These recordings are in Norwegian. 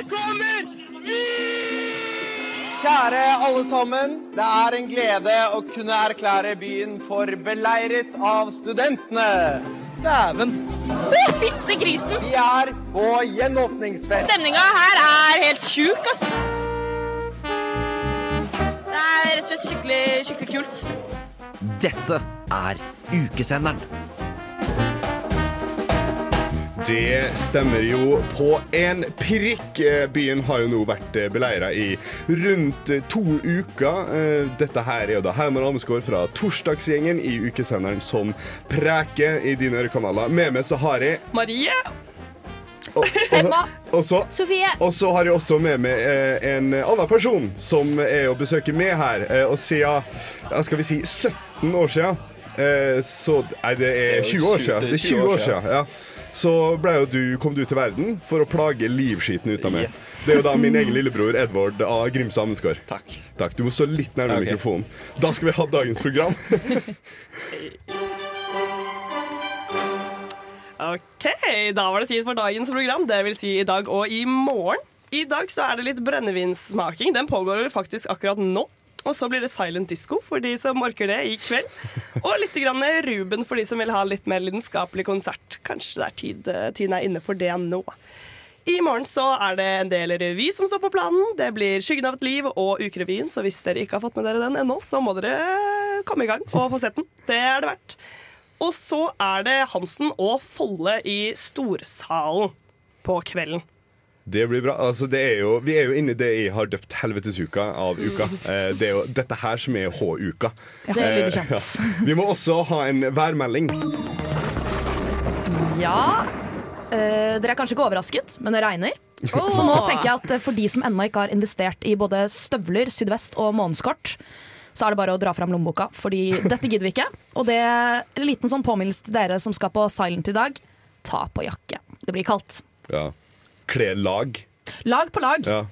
Her kommer vi! Kjære alle sammen. Det er en glede å kunne erklære byen for beleiret av studentene. Dæven. Fytte grisen. Vi er på gjenåpningsfest. Stemninga her er helt sjuk, ass. Det er rett og slett skikkelig, skikkelig kult. Dette er ukesenderen. Det stemmer jo på en prikk. Eh, Byen har jo nå vært beleira i rundt eh, to uker. Eh, Dette her er jo da Herman Amesgaard fra Torsdagsgjengen i ukesenderen som preker i dine ørekanaler. Med meg så har jeg Marie. og, og, og så. Og så har jeg også med meg eh, en annen person som er å besøke meg her. Eh, og siden ja, skal vi si 17 år siden eh, så Nei, det er 20 år siden. Det er 20 år siden ja. Så ble jo du, kom du til verden for å plage livskiten ut av meg. Det er jo da min egen lillebror Edvard A. Grimstad Amundsgaard. Takk. Takk. Du må stå litt nærmere okay. mikrofonen. Da skal vi ha dagens program. Ok, da var det tid for dagens program, det vil si i dag og i morgen. I dag så er det litt brennevinssmaking. Den pågår faktisk akkurat nå. Og så blir det silent disco for de som orker det i kveld. Og litt grann Ruben for de som vil ha litt mer lidenskapelig konsert. Kanskje det er tid, tiden er inne for det nå. I morgen så er det en del revy som står på planen. Det blir Skyggen av et liv og Ukerevyen, så hvis dere ikke har fått med dere den ennå, så må dere komme i gang og få sett den. Det er det verdt. Og så er det Hansen og Folle i Storsalen på kvelden. Det blir bra. Altså, det er jo, vi er jo inne i det jeg har døpt helvetesuka av uka. Eh, det er jo dette her som er H-uka. Det lyder litt kjent. ja. Vi må også ha en værmelding. Ja, eh, dere er kanskje ikke overrasket, men det regner. Så nå tenker jeg at eh, for de som ennå ikke har investert i både støvler, sydvest og månedskort, så er det bare å dra fram lommeboka, fordi dette gidder vi ikke. Og det er en liten sånn påminnelse til dere som skal på Silent i dag. Ta på jakke. Det blir kaldt. Ja. Kle lag. Lag på lag. Ja.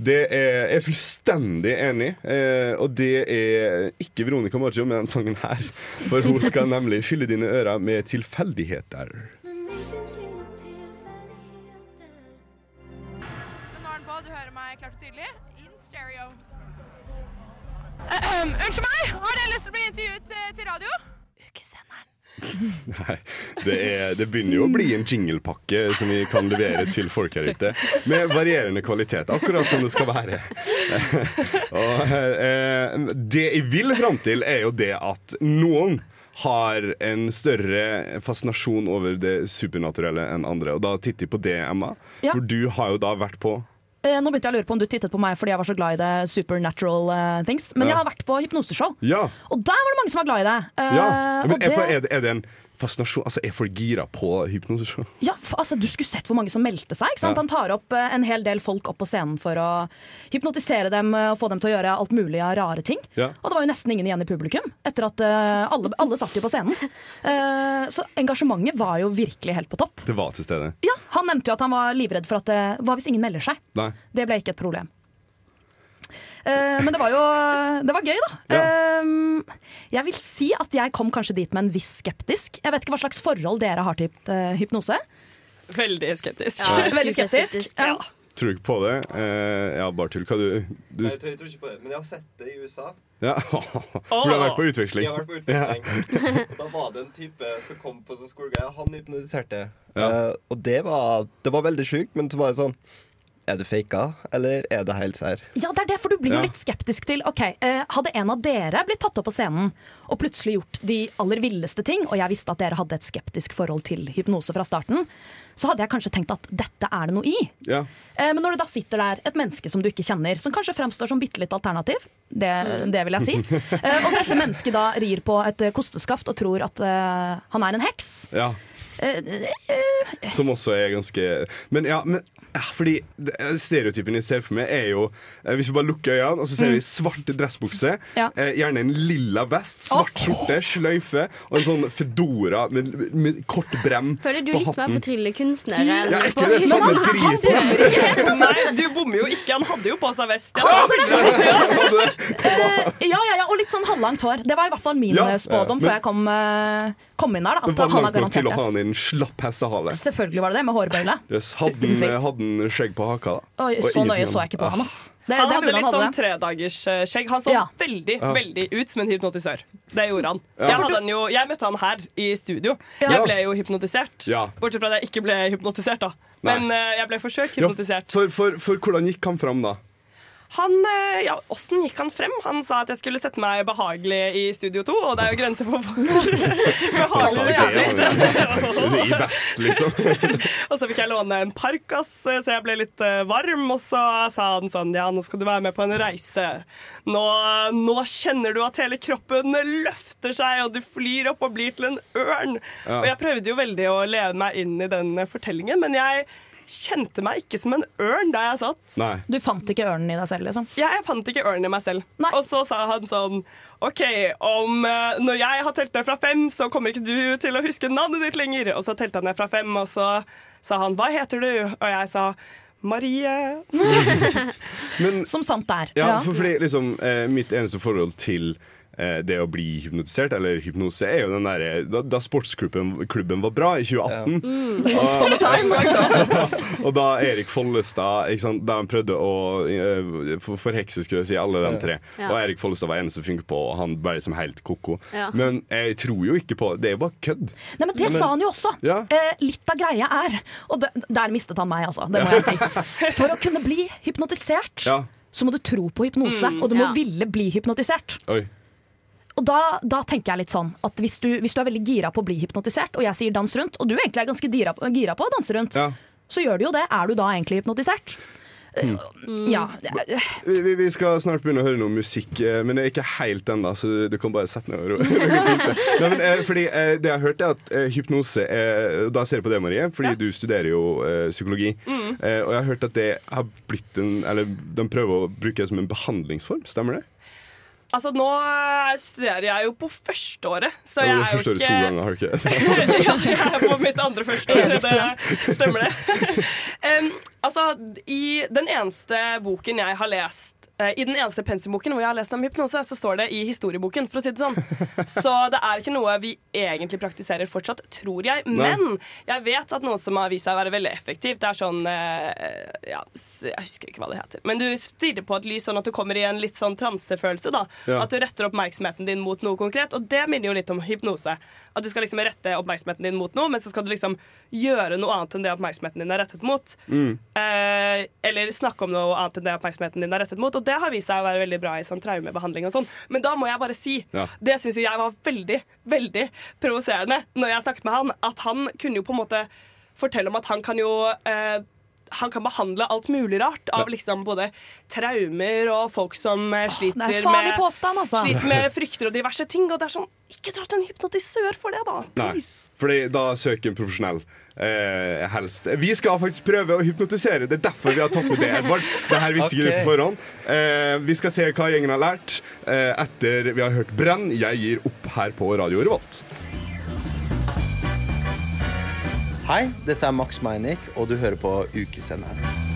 Det er jeg er fullstendig enig i, eh, og det er ikke Veronica Maggio med den sangen her. For hun skal nemlig fylle dine ører med tilfeldigheter. Så nå er den på. Du hører meg klart og tydelig. In stereo. Unnskyld meg! Har dere lyst til å bli intervjuet eh, til radio? Nei, det, er, det begynner jo å bli en jinglepakke som vi kan levere til folk her ute. Med varierende kvalitet, akkurat som det skal være. Og, eh, det jeg vil fram til, er jo det at noen har en større fascinasjon over det supernaturelle enn andre. Og da titter jeg på det, Emma. Ja. For du har jo da vært på Nå begynte jeg å lure på om du tittet på meg fordi jeg var så glad i det supernatural uh, things. Men Ja. jeg har vært på hypnoseshow, Ja! og der var det mange som var glad i det. Uh, ja. Men det, er det en fascinasjon Altså, er folk gira på hypnoseshow? Ja, altså Du skulle sett hvor mange som meldte seg. Ja. Han tar opp eh, en hel del folk opp på scenen for å hypnotisere dem eh, og få dem til å gjøre alt mulig av rare ting. Ja. Og det var jo nesten ingen igjen i publikum, etter at eh, alle, alle satt jo på scenen. Uh, så engasjementet var jo virkelig helt på topp. Det var til stede. Ja, Han nevnte jo at han var livredd for at det Hva hvis ingen melder seg? Nei. Det ble ikke et problem. Eh, men det var jo Det var gøy, da. Ja. Eh, jeg vil si at jeg kom kanskje dit med en viss skeptisk. Jeg vet ikke hva slags forhold dere har til eh, hypnose. Veldig skeptisk. Ja. Veldig skeptisk. skeptisk. Ja. Tror du ikke på det? Eh, ja, bare tull. Hva du, du Nei, jeg, tror, ikke på det, men jeg har sett det i USA. Ja. For du har vært på utveksling? Jeg har vært på utveksling. Og da var det en type som kom på sånn skolegreie. Han hypnotiserte. Ja. Uh, og det var, det var veldig sjukt, men så var det sånn Er det faka, eller er det helt sær? Ja, det er det, for du blir jo Ja. litt skeptisk til Ok, eh, Hadde en av dere blitt tatt opp på scenen og plutselig gjort de aller villeste ting, og jeg visste at dere hadde et skeptisk forhold til hypnose fra starten, så hadde jeg kanskje tenkt at dette er det noe i. Ja. Eh, Men når du da sitter der et menneske som du ikke kjenner, som kanskje fremstår som bitte litt alternativ, det, det vil jeg si, eh, og dette mennesket da rir på et eh, kosteskaft og tror at eh, han er en heks ja. Eh, Som også er ganske Men ja, men ja, fordi Stereotypen jeg ser for meg, er jo eh, Hvis vi bare lukker øynene, og så ser vi svart dressbukse, Mm. Ja. eh, gjerne en lilla vest, svart skjorte, sløyfe og en sånn fedora med, med kort brem Føler du på litt mer hatten. på tryllekunstner Ja, ikke det samme drit? Nei, du bommer jo ikke. Han hadde jo på seg vest. Eh, ja, ja, ja, og litt sånn halvlangt hår. Det var i hvert fall min Ja, eh, spådom men- før jeg kom, eh, kom inn der. Da, Men at var det han langt nok til å ha han i en slapp hestehale? Selvfølgelig var det det, med hårbøyle. Yes. Hadde Han skjegg på haka. da Oi, Og så nøye så jeg ikke på ham, ass. Det, Han det hadde litt han hadde sånn tredagersskjegg. tredagers skjegg. Han så Ja. veldig Ja. veldig ut som en hypnotisør. Det gjorde han. Ja. Jeg, hadde han jo, jeg møtte han her i studio. Ja. Jeg ble jo hypnotisert. Ja. Bortsett fra at jeg ikke ble hypnotisert, da. Men uh, jeg ble forsøkt Ja, hypnotisert. for, for, for hvordan gikk han fram, da? Han, eh, ja, Åssen gikk han frem? Han sa at jeg skulle sette meg behagelig i Studio 2, og det er jo grenser for hvor Altså, behagelig det jeg er best, I vest, liksom. Og så fikk jeg låne en parkas, så jeg ble litt eh, varm. Og så sa han sånn Ja, nå skal du være med på en reise. Nå, nå kjenner du at hele kroppen løfter seg, og du flyr opp og blir til en ørn. Ja. Og jeg prøvde jo veldig å leve meg inn i den eh, fortellingen, men jeg kjente meg ikke som en ørn der jeg satt. Nei. Du fant ikke ørnen i deg selv, liksom? Jeg fant ikke ørnen i meg selv. Nei. Og så sa han sånn OK, om uh, når jeg har telt ned fra fem, så kommer ikke du til å huske navnet ditt lenger. Og så telte han ned fra fem, og så sa han hva heter du? Og jeg sa Marie. Men Som sant er. ja, Ja. for fordi liksom eh, mitt eneste forhold til det å bli hypnotisert, eller hypnose, er jo den derre da, da sportsklubben klubben var bra i 2018. Og, og da Erik Follestad ikke sant, Da han prøvde å eh, forhekse skulle jeg si alle de tre. Ja. Og Erik Follestad var eneste som funket på, og han bare som helt ko-ko. Ja. Men jeg tror jo ikke på Det er jo bare kødd. Nei, men Det sa han jo også. Ja. Eh, litt av greia er Og de, der mistet han meg, altså. Det må jeg si. For å kunne bli hypnotisert, Ja. så må du tro på hypnose. og du må ja. ville bli hypnotisert. Oi. Og da, da tenker jeg litt sånn at hvis du, hvis du er veldig gira på å bli hypnotisert, og jeg sier dans rundt, og du egentlig er ganske gira, på- gira på å danse rundt, Ja. så gjør du jo det. Er du da egentlig hypnotisert? Mm. Ja. Vi, vi- vi skal snart begynne å høre noe musikk, eh, men det er ikke helt ennå, så du kan bare sette ned og ro. Det det. Nei, men, eh, fordi eh, Det jeg har hørt, er at eh, hypnose er Da ser jeg på det, Marie, fordi du studerer jo eh, psykologi. Mm. og jeg har hørt at det har blitt en Eller de prøver å bruke det som en behandlingsform. Stemmer det? Altså, nå studerer jeg jo på førsteåret, så jeg er jo ikke to ganger, har du ikke ja, jeg er på mitt andre førsteår. Det stemmer det. um, altså, i den eneste boken jeg har lest i den eneste pensumboken hvor jeg har lest om hypnose, så står det i historieboken, for å si det sånn. Så det er ikke noe vi egentlig praktiserer fortsatt, tror jeg. Men jeg vet at noe som har vist seg å være veldig effektivt, det er sånn eh, ja, Jeg husker ikke hva det heter. Men du stirrer på et lys sånn at du kommer i en litt sånn transefølelse. da. Ja. At du retter oppmerksomheten din mot noe konkret. Og det minner jo litt om hypnose. At du skal liksom rette oppmerksomheten din mot noe, men så skal du liksom gjøre noe annet enn det oppmerksomheten din er rettet mot. Eh, eller snakke om noe annet enn det oppmerksomheten din er rettet mot. Og det har vist seg å være veldig bra i sånn traumebehandling og sånn. Men da må jeg bare si, Ja. det syns jeg var veldig, veldig provoserende når jeg snakket med han, at han kunne jo på en måte fortelle om at han kan jo eh, han kan behandle alt mulig rart av liksom både traumer og folk som eh, sliter er med påstand, altså. sliter med frykter og diverse ting. Og det er sånn, ikke dra til en hypnotisør for det, da. Nei, fordi da søker en profesjonell. Eh, helst. Vi skal faktisk prøve å hypnotisere. Det er derfor vi har tatt med det, Edvard. Det her visste ikke du på forhånd. Eh, vi skal se hva gjengen har lært eh, etter vi har hørt Brenn. Jeg gir opp her på Radio Revolt. Hei, dette er Max Meinick, og du hører på Ukesenderen.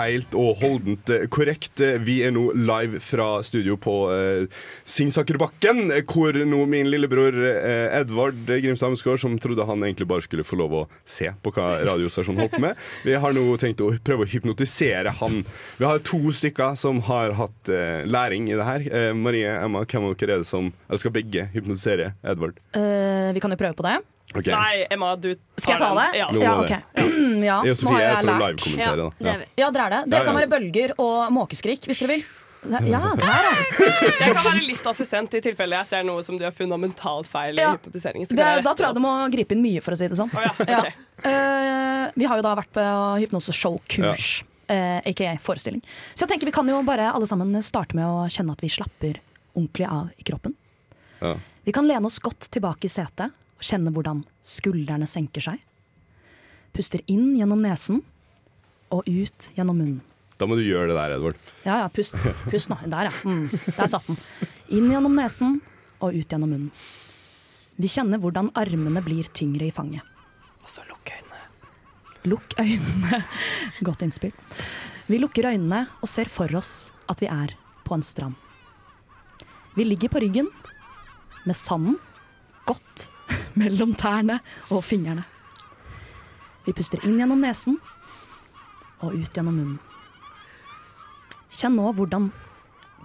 Helt og holdent eh, korrekt. Eh, Vi er nå live fra studio på eh, Singsakerbakken, eh, hvor nå min lillebror eh, Edvard Grimstad Amsgaard, som trodde han egentlig bare skulle få lov å se på hva radiostasjonen holdt på med, vi har nå tenkt å prøve å hypnotisere han. Vi har to stykker som har hatt eh, læring i det her. Marie, Emma, hvem av dere er det som Eller skal begge hypnotisere Edvard? Uh, vi kan jo prøve på det. Ok. Nei, Emma, du tar Skal jeg ta det? Ja. Ja, ok. Ja, Jeg og nå Sofie har er jeg for å lært. livekommentere. Ja. Ja, dere er det. Dere Ja, kan være bølger og måkeskrik hvis dere vil. Ja, der, ja. Jeg kan være litt assistent i tilfelle jeg ser noe som du har fundamentalt feil i Ja. hypnotiseringen. så Det, jeg da tror jeg du må gripe inn mye, for å si det sånn. Oh, ja, ok. Ja. Eh, vi har jo da vært på hypnoseshow-kurs, uh, aka forestilling. Så jeg tenker vi kan jo bare alle sammen starte med å kjenne at vi slapper ordentlig av i kroppen. Ja. Vi kan lene oss godt tilbake i setet kjenne hvordan skuldrene senker seg. Puster inn gjennom nesen og ut gjennom munnen. Da må du gjøre det der, Edvard. Ja, ja, pust. Pust nå. Der, ja. Mm, der satt den. Inn gjennom nesen og ut gjennom munnen. Vi kjenner hvordan armene blir tyngre i fanget. Og så lukk øynene. Lukk øynene. Godt innspill. Vi lukker øynene og ser for oss at vi er på en strand. Vi ligger på ryggen med sanden godt mellom tærne og fingrene. Vi puster inn gjennom nesen og ut gjennom munnen. Kjenn nå hvordan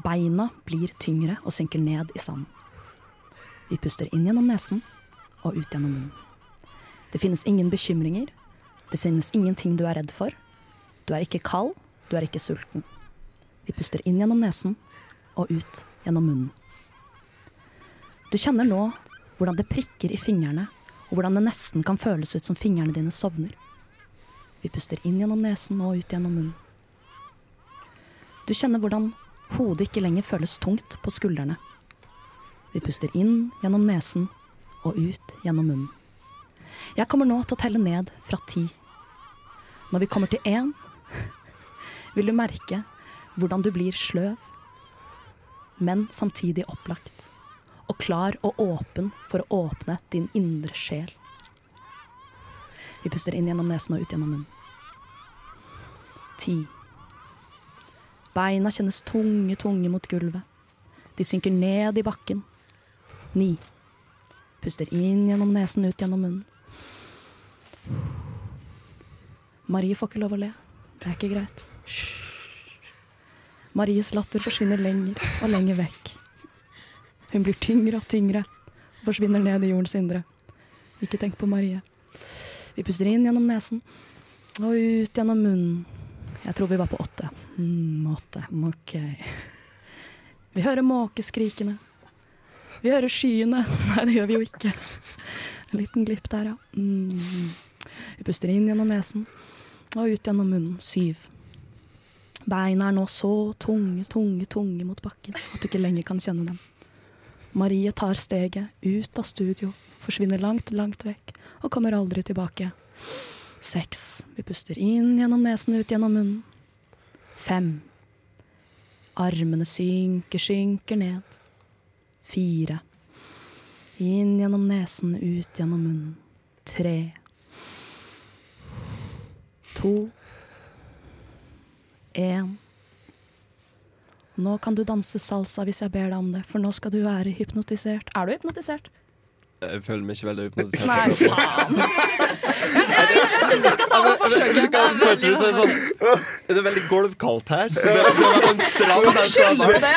beina blir tyngre og synker ned i sanden. Vi puster inn gjennom nesen og ut gjennom munnen. Det finnes ingen bekymringer. Det finnes ingenting du er redd for. Du er ikke kald, du er ikke sulten. Vi puster inn gjennom nesen og ut gjennom munnen. Du kjenner nå hvordan det prikker i fingrene, og hvordan det nesten kan føles ut som fingrene dine sovner. Vi puster inn gjennom nesen og ut gjennom munnen. Du kjenner hvordan hodet ikke lenger føles tungt på skuldrene. Vi puster inn gjennom nesen og ut gjennom munnen. Jeg kommer nå til å telle ned fra ti. Når vi kommer til én, vil du merke hvordan du blir sløv, men samtidig opplagt. Og klar og åpen for å åpne din indre sjel. Vi puster inn gjennom nesen og ut gjennom munnen. Ti. Beina kjennes tunge, tunge mot gulvet. De synker ned i bakken. Ni. Puster inn gjennom nesen, ut gjennom munnen. Marie får ikke lov å le. Det er ikke greit. Hysj. Maries latter forsvinner lenger og lenger vekk. Hun blir tyngre og tyngre og forsvinner ned i jordens indre. Ikke tenk på Marie. Vi puster inn gjennom nesen og ut gjennom munnen. Jeg tror vi var på åtte. Mm, åtte. OK. Vi hører måkeskrikene. Vi hører skyene. Nei, det gjør vi jo ikke. En liten glipp der, ja. Mm. Vi puster inn gjennom nesen og ut gjennom munnen. Syv. Beina er nå så tunge, tunge, tunge mot bakken at du ikke lenger kan kjenne dem. Marie tar steget ut av studio, forsvinner langt, langt vekk og kommer aldri tilbake. Seks. Vi puster inn gjennom nesen, ut gjennom munnen. Fem. Armene synker, synker ned. Fire. Inn gjennom nesen, ut gjennom munnen. Tre. To. Én. Nå kan du danse salsa hvis jeg ber deg om det, for nå skal du være hypnotisert. Er du hypnotisert? Jeg føler meg ikke veldig hypnotisert. Nei, faen. Jeg syns jeg skal ta med forsøket. Det du sånn, sånn, Er veldig gulvkaldt her? Så det, det var en strand der Skylder det?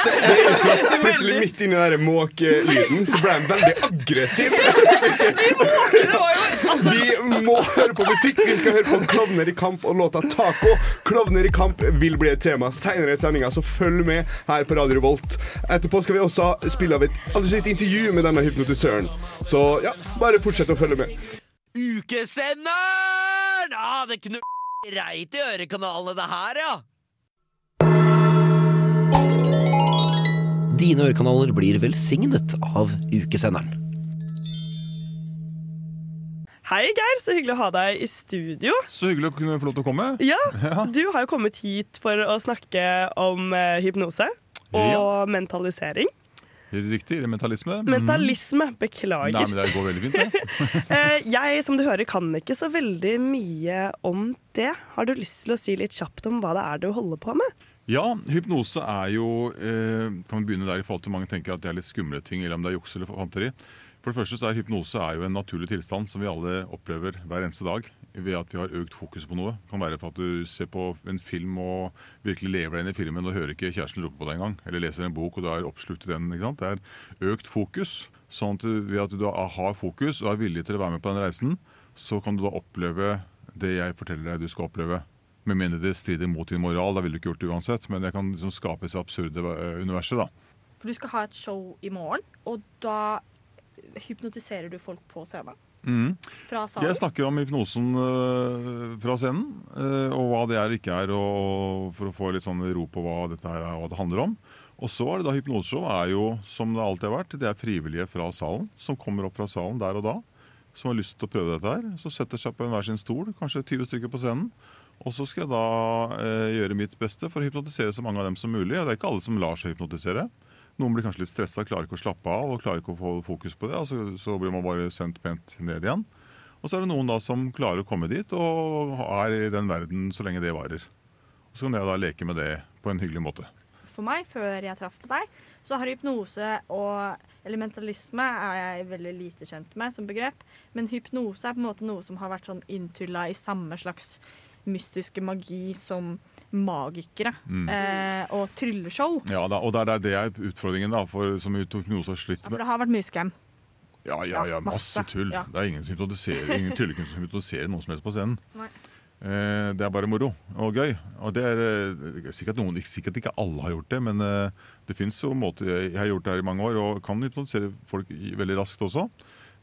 Plutselig midt inni den måkelyden så ble han veldig aggressiv. Vi må høre på musikk. Vi skal høre på Klovner i kamp og låta 'Taco'. Klovner i kamp vil bli et tema senere i sendinga, så følg med her på Radio Revolt. Etterpå skal vi også spille av et, altså et intervju med denne hypnotisøren. Så ja, bare fortsett å følge med. Ukesenderen! Ah, det knu... Reit i ørekanalene, det her, ja. Dine ørekanaler blir velsignet av ukesenderen. Hei, Geir. Så hyggelig å ha deg i studio. Så hyggelig å kunne få lov til å komme. Ja, Ja. Du har jo kommet hit for å snakke om eh, hypnose og Ja. mentalisering. Riktig. Mentalisme. Mhm. Mentalisme. Nei, Beklager. men det går veldig fint, det. Eh, jeg, som du hører, kan ikke så veldig mye om det. Har du lyst til å si litt kjapt om hva det er du holder på med? Ja, hypnose er jo eh, Kan vi begynne der i forhold til mange tenker at det er litt skumle ting, eller om det er juks eller fanteri. For det første så er hypnose er jo en naturlig tilstand som vi alle opplever hver eneste dag. Ved at vi har økt fokus på noe. Det kan være for at du ser på en film og virkelig lever deg inn i filmen og hører ikke kjæresten rope på deg engang. Eller leser en bok og du er oppslukt i den. ikke sant? Det er økt fokus. Sånn at du, ved at du har fokus og er villig til å være med på den reisen, så kan du da oppleve det jeg forteller deg du skal oppleve. Med mindre det strider mot din moral, da ville du ikke gjort det uansett. Men det kan liksom skape i absurde eh, universet, da. For du skal ha et show i morgen, og da hypnotiserer du folk på scenen. Salen. Jeg snakker om hypnosen øh, fra scenen, øh, og hva det er og ikke er, og for å få litt sånn ro på hva dette her er, og hva det handler om. Og så er det da hypnoseshow er jo, som det alltid har vært, det er frivillige fra salen, som kommer opp fra salen der og da, som har lyst til å prøve dette her. Så setter seg på en hver sin stol, kanskje 20 stykker på scenen. Og så skal jeg da øh, gjøre mitt beste for å hypnotisere så mange av dem som mulig. Og det er ikke alle som lar seg hypnotisere. Noen blir kanskje litt stressa, klarer ikke å slappe av og klarer ikke å få fokus på det. og så, blir man bare sendt pent ned igjen. Og så er det noen da som klarer å komme dit og er i den verden så lenge det varer. Så kan jeg da leke med det på en hyggelig måte. for meg før jeg traff på deg, så har hypnose og elementalisme er jeg veldig lite kjent med som begrep. Men hypnose er på en måte noe som har vært sånn inntulla i samme slags mystiske magi som magikere Mm. eh, og trylleshow. Ja, da, og det er det er utfordringen, da, for, som hypnose har slitt For det har vært mye skam. Ja, ja, ja, masse tull. ja. Det er ingen, som hypnotiserer, ingen tryllekunst som hypnotiserer noen som helst på scenen. Nei. Eh, det er bare moro og gøy. Og det er eh, sikkert, noen, ikke- sikkert ikke alle har gjort det, men eh, det fins jo måter Jeg har gjort det her i mange år og kan hypnotisere folk veldig raskt også.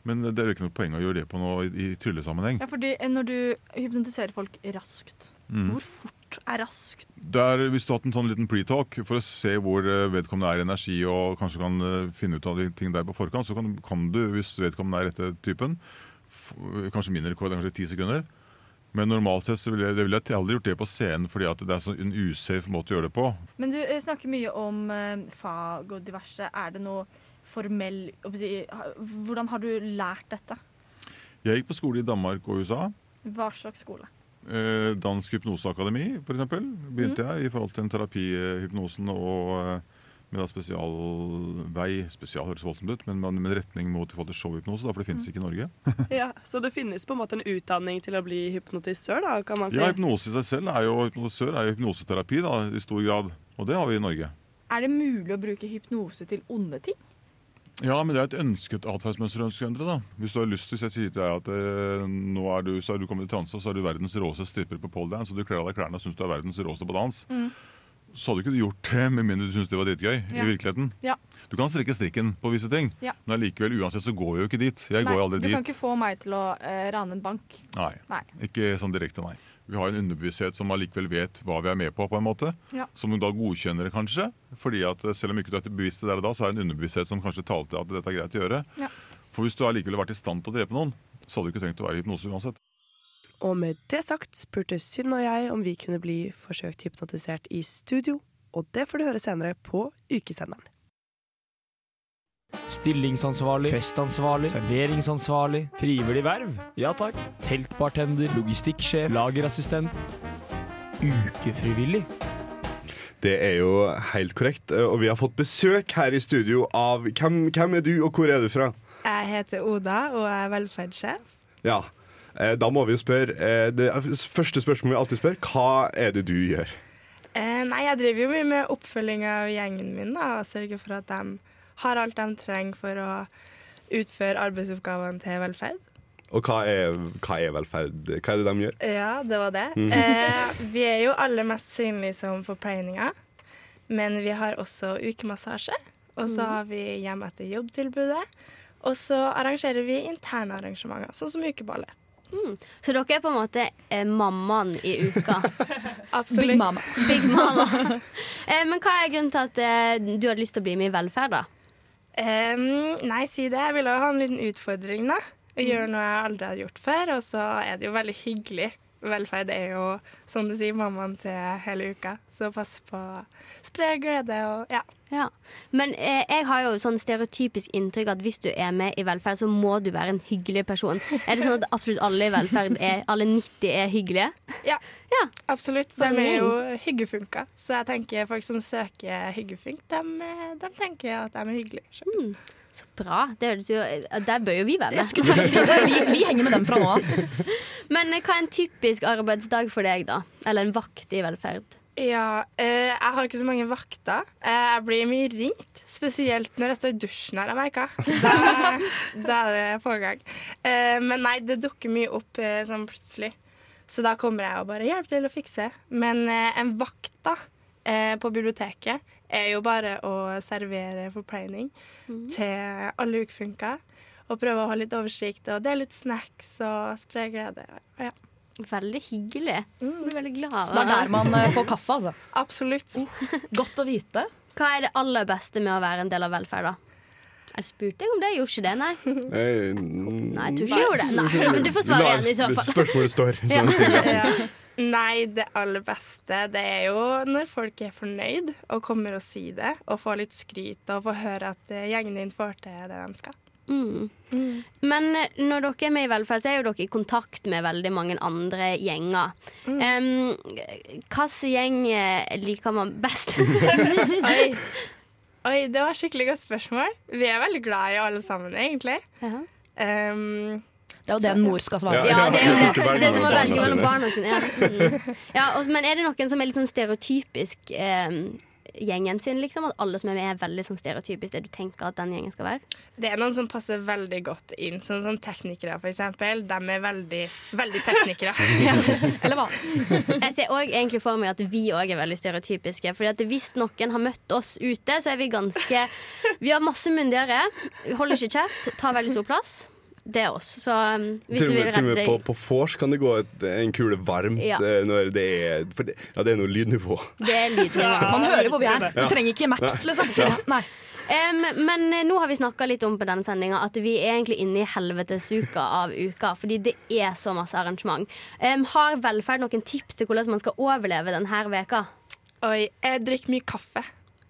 Men det er jo ikke noe poeng å gjøre det på noe i, i tryllesammenheng. Ja, fordi når du hypnotiserer folk raskt, Mm. hvor fort er raskt? Der, hvis du har hatt en sånn liten pre-talk for å se hvor eh, vedkommende er i energi, og kanskje kan eh, finne ut av de ting der på forkant, så kan, kan du, hvis vedkommende er rette typen, kanskje min rekord er kanskje ti sekunder. Men normalt sett så ville jeg, ville jeg aldri gjort det på scenen, fordi at det er sånn en usafe måte å gjøre det på. Men du eh, snakker mye om eh, fag og diverse. Er det noe formell Hvordan har du lært dette? Jeg gikk på skole i Danmark og USA. Hva slags skole? Eh, Dansk hypnoseakademi, f.eks. begynte Mm. jeg i forhold til den terapihypnosen og eh, med da spesialvei Spesial høres voldsomt ut, men med retning mot i forhold til showhypnose, da, for det finnes ikke i Norge. Ja, Så det finnes på en måte en utdanning til å bli hypnotisør, da, kan man si? Ja, Hypnose i seg selv er jo er jo hypnoseterapi da, i stor grad. Og det har vi i Norge. Er det mulig å bruke hypnose til onde ting? Ja, men det er et ønsket atferdsmønster å ønske endre. da. Hvis du har lyst til, å jeg sier til deg at eh, nå er du, så er du kommet i transe, så er du verdens råeste stripper på poledance, og du kler av deg klærne og syns du er verdens råeste på dans, Mm. så hadde ikke du gjort det med mindre du syntes det var dritgøy Ja. i virkeligheten. Ja. Du kan strikke strikken på visse ting, Ja. men allikevel, uansett så går jeg jo ikke dit. Jeg går jo aldri du dit. kan ikke få meg til å eh, rane en bank. Nei, Nei. ikke sånn direkte, nei. Vi har en underbevissthet som allikevel vet hva vi er med på, på en måte. Ja. Som da godkjenner det, kanskje. Fordi at eh, selv om ikke du er bevisst det der og da, så er det en underbevissthet som kanskje talte at dette er greit å gjøre. Ja. For hvis du allikevel har vært i stand til å drepe noen, så hadde du ikke trengt å være i hypnose uansett. Og med det sagt spurte Synn og jeg om vi kunne bli forsøkt hypnotisert i studio, og det får du høre senere på Ukesenderen. Stillingsansvarlig, festansvarlig, serveringsansvarlig, frivillig verv, ja takk, teltbartender, logistikksjef, lagerassistent, ukefrivillig. Det er jo helt korrekt, og vi har fått besøk her i studio av Hvem, hvem er du, og hvor er du fra? Jeg heter Oda og er velferdssjef. Ja, eh, da må vi jo spørre eh, Det første spørsmålet vi alltid spør, hva er det du gjør? Eh, nei, jeg driver jo mye med oppfølging av gjengen min da, og sørger for at de har alt de trenger for å utføre arbeidsoppgavene til velferd. Og hva er, hva er velferd? Hva er det de gjør? Ja, det var det. Mm. Eh, vi er jo aller mest synlige som forpleininger, men vi har også ukemassasje. Og så Mhm. har vi hjem etter jobb-tilbudet. Og så arrangerer vi interne arrangementer, sånn som ukeballet. Mm. Så dere er på en måte eh, mammaen i uka? Absolutt. Big Mama. Big mama. eh, men hva er grunnen til at eh, du hadde lyst til å bli med i velferd, da? Em, nei, si det. Jeg ville ha en liten utfordring, da. Å gjøre noe jeg aldri har gjort før. Og så er det jo veldig hyggelig. Velferd er jo, som du sier, mammaen til hele uka. Så pass på å spre glede og ja. Ja. Men eh, jeg har jo sånn stereotypisk inntrykk at hvis du er med i velferd, så må du være en hyggelig person. Er det sånn at absolutt alle i velferd er, alle 90 er hyggelige? Ja, absolutt. De er jo hyggefunka. Så jeg tenker folk som søker hyggefunk, de, de tenker at de er hyggelige. Mm. Så bra. Jo, der bør jo vi være. Å si. Vi, vi henger med dem fra nå av. Men eh, hva er en typisk arbeidsdag for deg, da? Eller en vakt i velferd? Ja, eh, jeg har ikke så mange vakter. Eh, jeg blir mye ringt. Spesielt når jeg står i dusjen her, jeg merker. Da, er det pågang. Eh, men nei, det dukker mye opp eh, sånn plutselig. Så da kommer jeg og bare hjelper til å fikse. Men eh, en vakt da, eh, på biblioteket er jo bare å servere forpleining til alle ukefunker. Og prøve å ha litt oversikt og dele ut snacks og spre glede. Ja. Veldig hyggelig. Jeg blir veldig glad. Så det er der man eh, får kaffe, altså. Absolutt. Godt å vite. Hva er det aller beste med å være en del av velferd, da? Jeg spurte deg om det, jeg gjorde ikke det, nei. Eh, Nei, jeg tror ikke jeg gjorde det. Nei, men du får svare igjen i så fall. Spørsmålet står, Ja. som Silja. Ja. Nei, det aller beste det er jo når folk er fornøyd og kommer og sier det, og får litt skryt og får høre at eh, gjengen din får til det de skal. Mm. Men eh, når dere er med i velferd, så er jo dere i kontakt med veldig mange andre gjenger. Um, Hvilken gjeng eh, liker man best? Oi. Oi, det var skikkelig godt spørsmål. Vi er veldig glad i alle sammen, egentlig. Um, det er jo det en mor skal svare. Ja, det er jo det. Det er som å velge mellom barna barna sine. Ja. Mm. Ja, og, men er det noen som er litt sånn stereotypisk eh, gjengen sin, liksom? At alle som er med, er veldig sånn stereotypisk det du tenker at den gjengen skal være? det er noen som passer veldig godt inn, sånn som teknikere, for eksempel. De er veldig, veldig teknikere. Eller hva? Jeg ser òg egentlig for meg at vi òg er veldig stereotypiske. Fordi at Hvis noen har møtt oss ute, så er vi ganske Vi har masse myndigere, holder ikke kjeft, tar veldig stor plass. Det er oss. Så um, hvis Til du vil redde deg på, på vors kan det gå et, en kule varmt Ja. eh, når det er For det, ja, det er noe lydnivå. Det er lydnivå. Man hører hvor vi er. Du trenger ikke maps, liksom. Ja. Nei. Um, men eh, nå har vi snakka litt om på denne sendinga at vi er egentlig inne i helvetesuka av uka. Fordi det er så masse arrangement. Um, har velferd noen tips til hvordan man skal overleve denne veka? Oi, jeg drikker mye kaffe.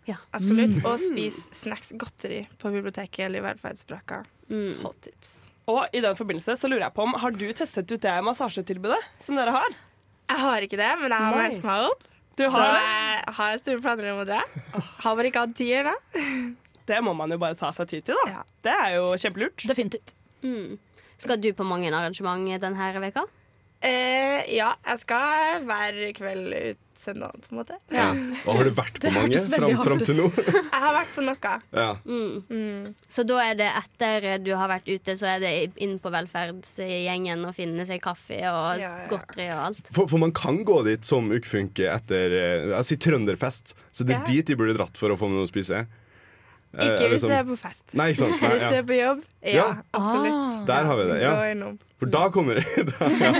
Ja. Absolutt. Mm. Og spis snacks, godteri på biblioteket eller i velferdsbrakka. Mm. Hot tips. Og i den forbindelse så lurer jeg på om Har du testet ut det massasjetilbudet som dere har? Jeg har ikke det, men jeg har meldt meg opp. Du har så jeg har store planer om å dra. Har bare ikke hatt tid ennå. Det må man jo bare ta seg tid til, da. Det er jo kjempelurt. Definitivt. Mm. Skal du på mange arrangement denne veka? Eh, ja, jeg skal hver kveld ut søndag, på en måte. Ja. Og har du vært på mange fram, fram til nå? Jeg har vært på noe. Ja. Mm. Så da er det etter du har vært ute, så er det inn på velferdsgjengen og finne seg kaffe og Ja, ja. godteri og alt? For, for man kan gå dit som ukfunke etter eh, Jeg sier trønderfest, så det er Ja. dit de burde dratt for å få noe å spise. Eh, Ikke hvis sånn- er på fest. Nei, ikke sant. Nei, Hvis jeg er på jobb. Ja, Ja. absolutt. Der har vi det. Ja. For da kommer det da, ja.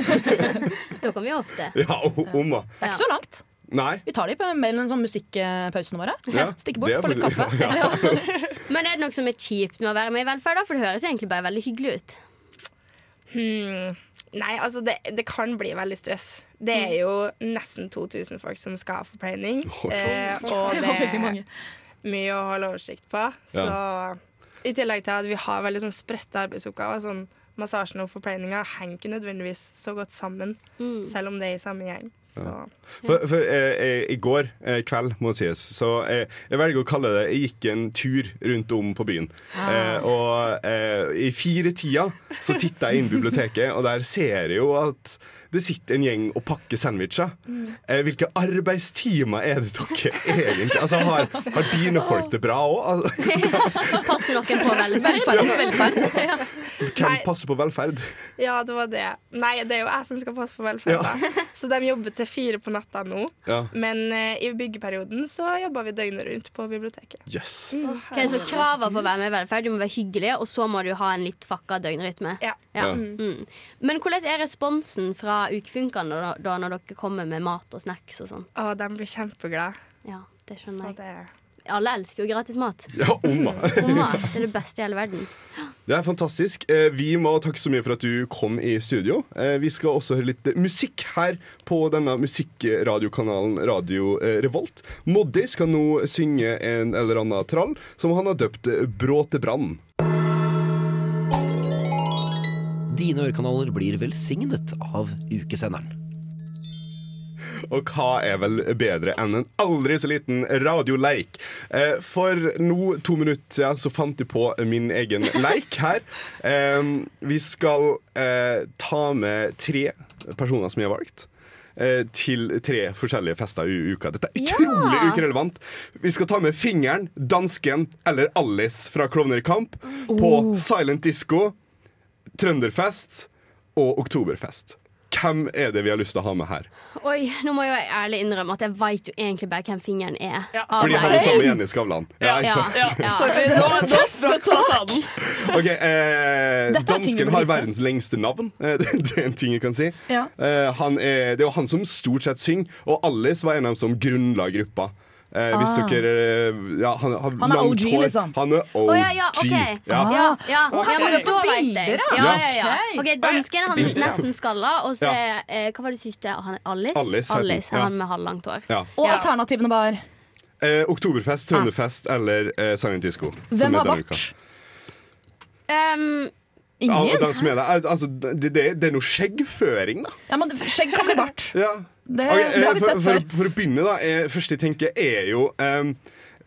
Da kommer vi ofte. ja, om da. Det er ikke så langt. Nei. Vi tar de på mellom sånn musikkpausene våre. Ja, Stikker bort, er får litt kaffe. Ja. Men er det noe som er kjipt med å være med i velferd? da? For det høres egentlig bare veldig hyggelig ut. Hmm. Nei, altså det, det kan bli veldig stress. Det er jo nesten 2000 folk som skal ha forpleining. Eh, og Det det var veldig mange. Mye å holde oversikt på. Så i tillegg til at vi har veldig sånn spredte arbeidsoppgaver, sånn massasjen og forpleininga henger ikke nødvendigvis så godt sammen, selv om det er i samme gjeng. Så. For, for eh, eh, i går eh, kveld, må det sies, så eh, jeg velger å kalle det Jeg gikk en tur rundt om på byen. Ah. Eh, og eh, i tider så titta jeg inn i biblioteket, og der ser jeg jo at det sitter en gjeng og pakker sandwicher. Eh, hvilke arbeidstimer er det dere egentlig Altså, har, har dine folk det bra òg? Passer noen på velferd? Velferdens velferd. ja. Hvem passer på velferd? Ja, det var det. Nei, det er jo jeg som skal passe på velferd. da. Så de jobber til fire på natta nå. Ja. Men eh, i byggeperioden så jobber vi døgnet rundt på biblioteket. Jøss. Ok, så Kravene for å være med i velferd Du må være hyggelig, og så må du ha en litt fucka døgnrytme. Ja. Ja. Mm. Men hvordan er responsen fra ukfunkene da, da når dere kommer med mat og snacks og sånn? Å, de blir kjempeglade. Ja, det skjønner jeg. det- Alle elsker jo gratis mat. Ja, omma. Omma, det er det beste i hele verden. Det er fantastisk. Eh, Vi må takke så mye for at du kom i studio. Eh, Vi skal også høre litt musikk her på denne musikkradiokanalen Radio eh, Revolt. Moddi skal nå synge en eller annen trall som han har døpt Bråtebrann. Bråte Brann. Dine ørekanaler blir velsignet av ukesenderen. Og hva er vel bedre enn en aldri så liten radioleik? Eh, For nå, to minutter siden, så fant jeg på min egen leik her. Vi skal eh, ta med tre personer som jeg har valgt. eh, Til tre forskjellige fester i uka. Dette er utrolig Ja. ukerelevant. Vi skal ta med Fingeren, Dansken eller Alice fra Klovner i kamp på Oh. Silent Disco, Trønderfest og Oktoberfest. Hvem er det vi har lyst til å ha med her? Oi, nå må jeg jo ærlig innrømme at jeg veit jo egentlig bare hvem fingeren er. Ja. Fordi han er sammen med Jenny Skavlan. Ja, Ja, ja, ja. Sorry, nå, nå sprakk fasaden. Ok, eh, Dansken har verdens lengste navn. Eh, det, det er en ting jeg kan si. Ja. Eh, han er, det er jo han som stort sett synger, og Alice var en av dem som grunnla gruppa. Eh, hvis Ah. dere eh, ja, han, han, Han er OG, hår. liksom. Han er OG. Oh, ja, ja, OK. Ja. Ja, ja, ja. Å, her men er da bilder, jeg. ja. Ja, ja, ja. Ok. Ok, Dansken han er nesten skalla, og så er eh, Hva var det siste? Han er Alice? Alice Alice er ja. han med halvlangt hår. Ja. Og alternativene var Eh, Oktoberfest, Trønderfest eller eh, Silent Disco. Hvem har bart? Um, Ja, de som er der, altså, det, det, det er noe skjeggføring, da. Ja, men skjegg kan bli bart. Ja. Det, okay, det har vi for, sett for, før. for å begynne, da. Er, første jeg tenker, er jo um,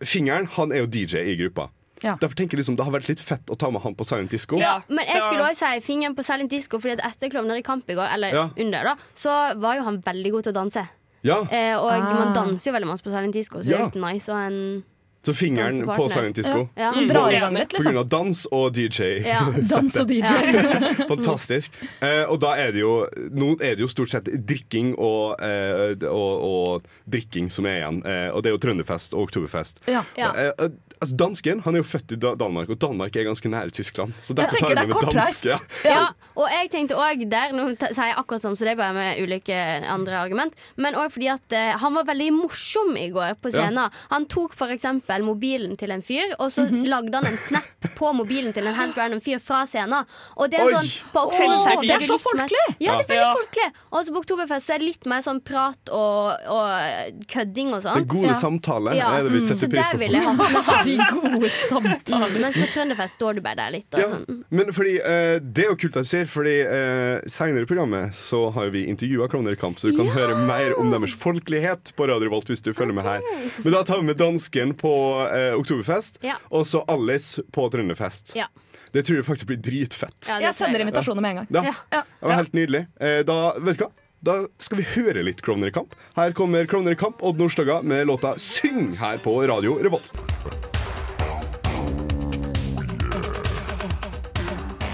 Fingeren han er jo DJ i gruppa. Ja. Derfor tenker jeg liksom Det har vært litt fett å ta med han på Silent Disco. Ja, men jeg skulle også si fingeren på Silent Disco, Fordi at etter Klovner i kamp i går, eller Ja. under, da, så var jo han veldig god til å danse. Ja. Eh, og Ah. man danser jo veldig masse på Silent Disco, så det er litt nice. Og en Så fingeren på Dansepartner. Silent Disco. Ja. Ja. Mm, litt, På liksom. grunn av dans og DJ. Ja, dans og DJ. Fantastisk. Eh, og da er det jo Nå er det jo stort sett drikking og, eh, og, og drikking som er igjen. Eh, og det er jo Trønderfest og Oktoberfest. Ja. Ja. Eh, eh, altså Dansken han er jo født i Danmark, og Danmark er ganske nære Tyskland. Så derfor tar vi med danske. Ja, og jeg tenkte også der Nå sier jeg akkurat sånn, så det er bare med ulike andre argument. Men òg fordi at eh, han var veldig morsom i går på Ja. scenen. Han tok f.eks. mobilen til en fyr, og så Mhm. lagde han en snap på mobilen til en helt random fyr fra scenen. Og det er Oi! sånn På Åh, Oktoberfest det er så mer- folkelig! Ja, det er veldig Ja. folkelig. Og så på Oktoberfest så er det litt mer sånn prat og, og kødding og sånn. Den gode Ja. samtale Ja. er det vi Mm. setter Så pris på. vil jeg ha med. De gode samtalene. Mens på Trønderfest står du bare der litt. Og Ja, sånn. men fordi uh, Det er jo kult at du sier, Fordi eh, senere i programmet Så har vi intervjua kamp, så du kan høre mer om deres folkelighet på Radio Revolt hvis du følger med her. Men da tar vi med dansken på eh, Oktoberfest, Ja. og så Alice på Trønderfest. Ja. Det tror jeg faktisk blir dritfett. Ja, Jeg sender invitasjoner med en gang. Ja, Ja. det var helt nydelig. Eh, da, vet du hva? Da skal vi høre litt Klovner i kamp. Her kommer Klovner i kamp, Odd Nordstoga med låta 'Syng' her på Radio Revolt.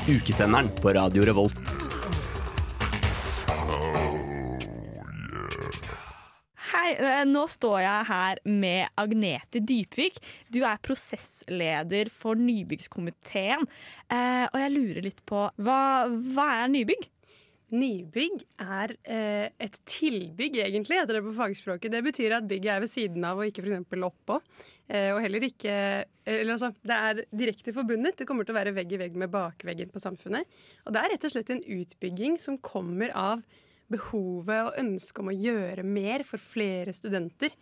Ukesenderen på Radio Revolt. Hei, eh, nå står jeg her med Agnete Dypvik. Du er prosessleder for nybyggskomiteen. Eh, og jeg lurer litt på hva, hva er nybygg? Nybygg er eh, et tilbygg, egentlig, heter det på fagspråket. Det betyr at bygget er ved siden av og ikke f.eks. oppå. Eh, og heller ikke eller, altså, Det er direkte forbundet. Det kommer til å være vegg i vegg med bakveggen på Samfunnet. Og det er rett og slett en utbygging som kommer av behovet og ønsket om å gjøre mer for flere studenter.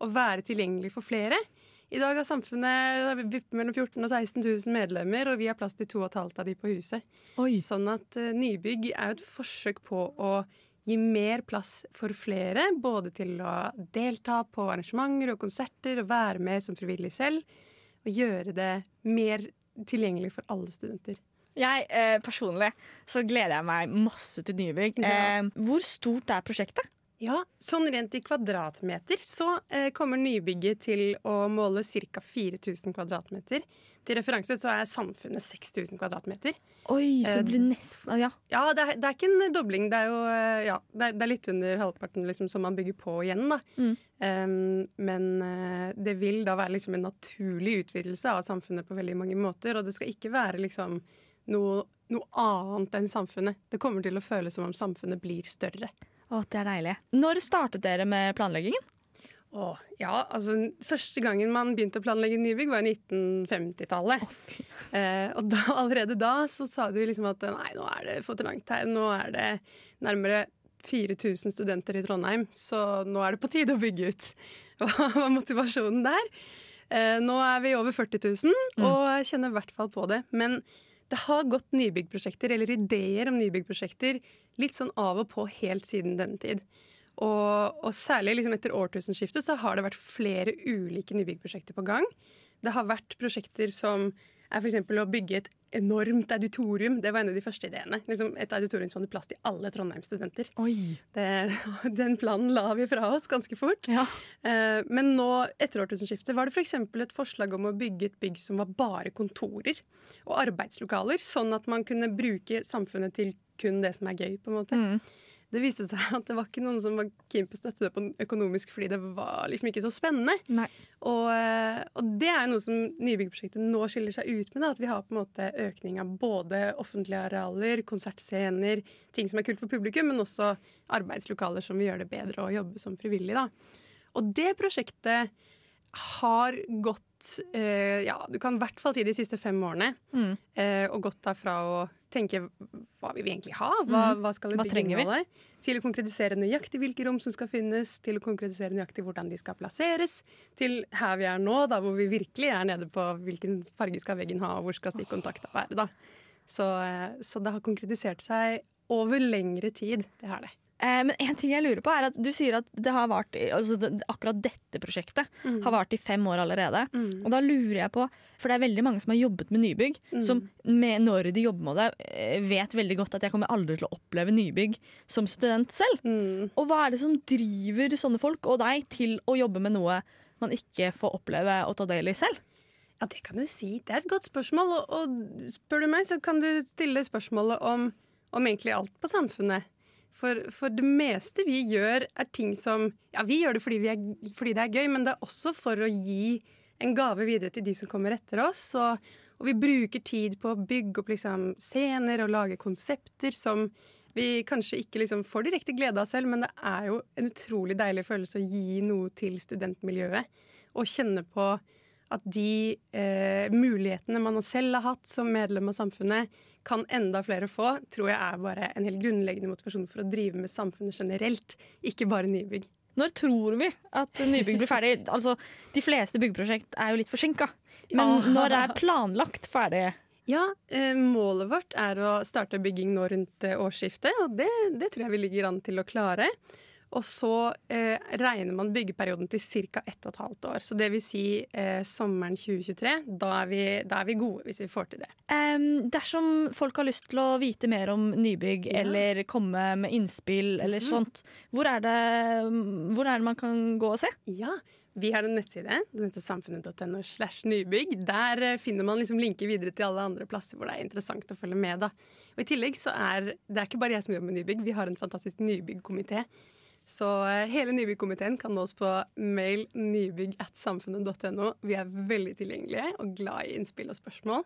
Og være tilgjengelig for flere. I dag har samfunnet vippet mellom 14 000 og 16 000 medlemmer, og vi har plass til 2,5 av de på huset. Sånn at eh, nybygg er jo et forsøk på å gi mer plass for flere, både til å delta på arrangementer og konserter og være med som frivillig selv, og gjøre det mer tilgjengelig for alle studenter. Jeg eh, Personlig så gleder jeg meg masse til nybygg. Ja. Eh, hvor stort er prosjektet? Ja, sånn rent i kvadratmeter så eh, kommer nybygget til å måle ca. 4000 kvadratmeter. Til referanse så er samfunnet 6000 kvadratmeter. Oi, så Eh, det blir nesten Ja. Ja, det er, det er ikke en dobling. Det er jo eh, ja, det er, det er litt under halvparten liksom, som man bygger på igjen. Da. Mm. Um, men eh, det vil da være liksom en naturlig utvidelse av samfunnet på veldig mange måter. Og det skal ikke være liksom noe, noe annet enn samfunnet. Det kommer til å føles som om samfunnet blir større. Å, det er deilig. Når startet dere med planleggingen? Å, ja, altså Første gangen man begynte å planlegge nybygg, var i 1950-tallet. eh, og da, allerede da så sa de liksom at nei, nå er det for trangt her. Nå er det nærmere 4000 studenter i Trondheim, så nå er det på tide å bygge ut. Hva var motivasjonen der? Eh, nå er vi over 40 000, og jeg kjenner i hvert fall på det. Men det har gått nybyggprosjekter, eller ideer om nybyggprosjekter, litt sånn av og på helt siden denne tid. Og, og særlig liksom etter årtusenskiftet så har det vært flere ulike nybyggprosjekter på gang. Det har vært prosjekter som er f.eks. å bygge et enormt auditorium. Det var en av de første ideene. Liksom et auditorium som hadde plass til alle Trondheim-studenter. Den planen la vi fra oss ganske fort. Ja. men nå, etter årtusenskiftet, var det f.eks. et forslag om å bygge et bygg som var bare kontorer og arbeidslokaler, sånn at man kunne bruke samfunnet til kun det som er gøy. på en måte. Det viste seg at det var ikke noen som var keen på å støtte det på økonomisk fordi det var liksom ikke så spennende. Og, eh, og det er noe som Nybyggprosjektet nå skiller seg ut med. Da, at vi har på en måte økning av både offentlige arealer, konsertscener, ting som er kult for publikum, men også arbeidslokaler som vil gjøre det bedre å jobbe som frivillig. Da. Og det prosjektet har gått eh, Ja, du kan i hvert fall si de siste fem årene. Mm. Eh, og gått derfra å tenke hva vil vi egentlig ha? Hva, Mhm. hva skal vi Hva bygg trenger vi? Til å konkretisere nøyaktig hvilke rom som skal finnes, til å konkretisere nøyaktig hvordan de skal plasseres, til her vi er nå, da hvor vi virkelig er nede på hvilken farge skal veggen ha, og hvor skal stikkontakta være. da. Så, eh, så det har konkretisert seg over lengre tid. Det har det. Eh, men en ting jeg lurer på er at Du sier at det har vart i, altså akkurat dette prosjektet Mm. har vart i fem år allerede. Og da lurer jeg på, for det er veldig mange som har jobbet med nybygg, Mm. som med, når de jobber med det, eh, vet veldig godt at jeg kommer aldri til å oppleve nybygg som student selv. Mm. Og hva er det som driver sånne folk og deg til å jobbe med noe man ikke får oppleve og ta del i selv? Ja, det kan du si. Det er et godt spørsmål. Og, og spør du meg, så kan du stille spørsmålet om, om egentlig alt på samfunnet. For, for det meste vi gjør, er ting som Ja, vi gjør det fordi, vi er, fordi det er gøy, men det er også for å gi en gave videre til de som kommer etter oss. Og, og vi bruker tid på å bygge opp liksom, scener og lage konsepter som vi kanskje ikke liksom får direkte glede av selv, men det er jo en utrolig deilig følelse å gi noe til studentmiljøet. Og kjenne på at de eh, mulighetene man selv har hatt som medlem av samfunnet, kan enda flere få, tror jeg er bare en helt grunnleggende motivasjon for å drive med samfunnet generelt, ikke bare nybygg. Når tror vi at nybygg blir ferdig? Altså, De fleste byggeprosjekt er jo litt forsinka. Men når er planlagt ferdig? Ja, eh, målet vårt er å starte bygging nå rundt eh, årsskiftet, og det, det tror jeg vi ligger an til å klare. Og så eh, regner man byggeperioden til ca. ett og et halvt år. Så det vil si eh, sommeren 2023. Da er, vi, da er vi gode, hvis vi får til det. Um, dersom folk har lyst til å vite mer om nybygg eller komme med innspill eller mm. sånt, hvor er, det, hvor er det man kan gå og se? Ja, vi har en nettside. Den heter samfunnet.no slash nybygg. Der eh, finner man liksom linker videre til alle andre plasser hvor det er interessant å følge med. Da. Og I tillegg så er det er ikke bare jeg som jobber med nybygg, vi har en fantastisk nybyggkomité. Så eh, hele nybyggkomiteen kan nås på mail nybygg at samfunnet.no. Vi er veldig tilgjengelige og glad i innspill og spørsmål.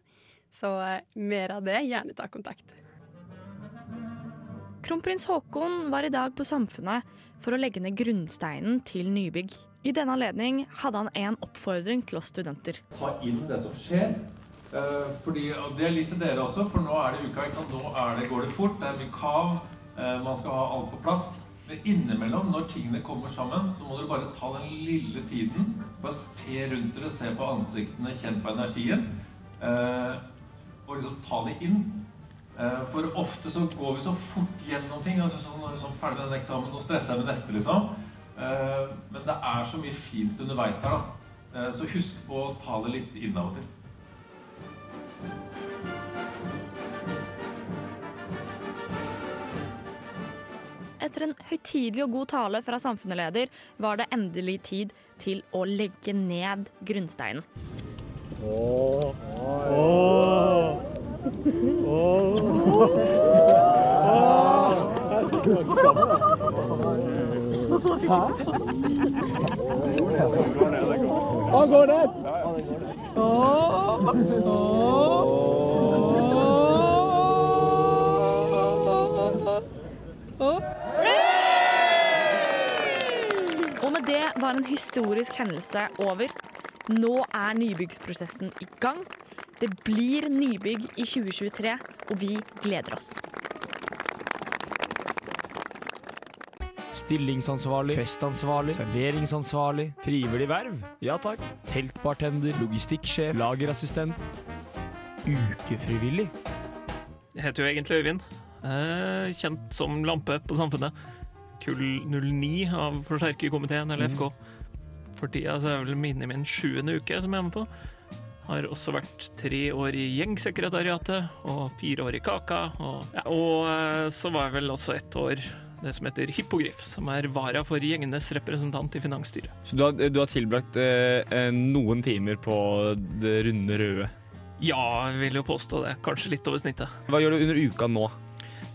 Så eh, mer av det, gjerne ta kontakt. Kronprins Haakon var i dag på Samfunnet for å legge ned grunnsteinen til nybygg. I denne anledning hadde han en oppfordring til oss studenter. ta inn det som skjer. Eh, fordi, og Det er litt til dere også, for nå er det uka. Nå er det, går det fort. Det er mye kav. man skal ha alt på plass. Men innimellom, når tingene kommer sammen, så må dere bare ta den lille tiden. Bare se rundt dere, se på ansiktene, kjenn på energien. eh, og liksom ta det inn. Eh, for ofte så går vi så fort gjennom ting. altså sånn, sånn Ferdig med den eksamen, nå stresser jeg med neste, liksom. Eh, men det er så mye fint underveis der, da. Eh, Så husk på å ta det litt inn av og til. Etter en høytidelig og god tale fra samfunnsleder var det endelig tid til å legge ned grunnsteinen. Han går ned! Og med det var en historisk hendelse over. Nå er nybyggsprosessen i gang. Det blir nybygg i 2023, og vi gleder oss. Stillingsansvarlig, festansvarlig, serveringsansvarlig, frivillig verv. Ja takk. Teltbartender, logistikksjef, lagerassistent. Ukefrivillig. Jeg heter jo egentlig Øyvind. Eh, kjent som lampe på Samfunnet. Kull 09 av forsterkerkomiteen, eller. FK. For tida så er vel minne min sjuende uke som jeg er med på. Har også vært tre år i gjengsekretariatet og fire år i Kaka. Og, ja, og eh, så var jeg vel også ett år det som heter Hippogriff, som er vara for gjengenes representant i finansstyret. Så du har, du har tilbrakt eh, eh, noen timer på det runde røde. Ja, jeg vil jo påstå det. Kanskje litt over snittet. Hva gjør du under uka nå?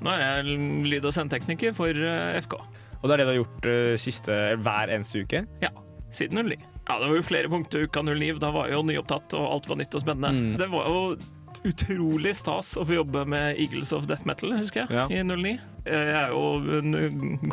Nå er jeg lyd- og sendtekniker for eh, FK. Og det er det du har gjort uh, siste, hver eneste uke? Ja, siden 09. Ja, det var jo flere punkter uka 09. Da var jeg jo nyopptatt, og alt var nytt og spennende. Mm. Det var jo utrolig stas å få jobbe med Eagles of Death Metal, husker jeg, Ja. i 09. Jeg er jo en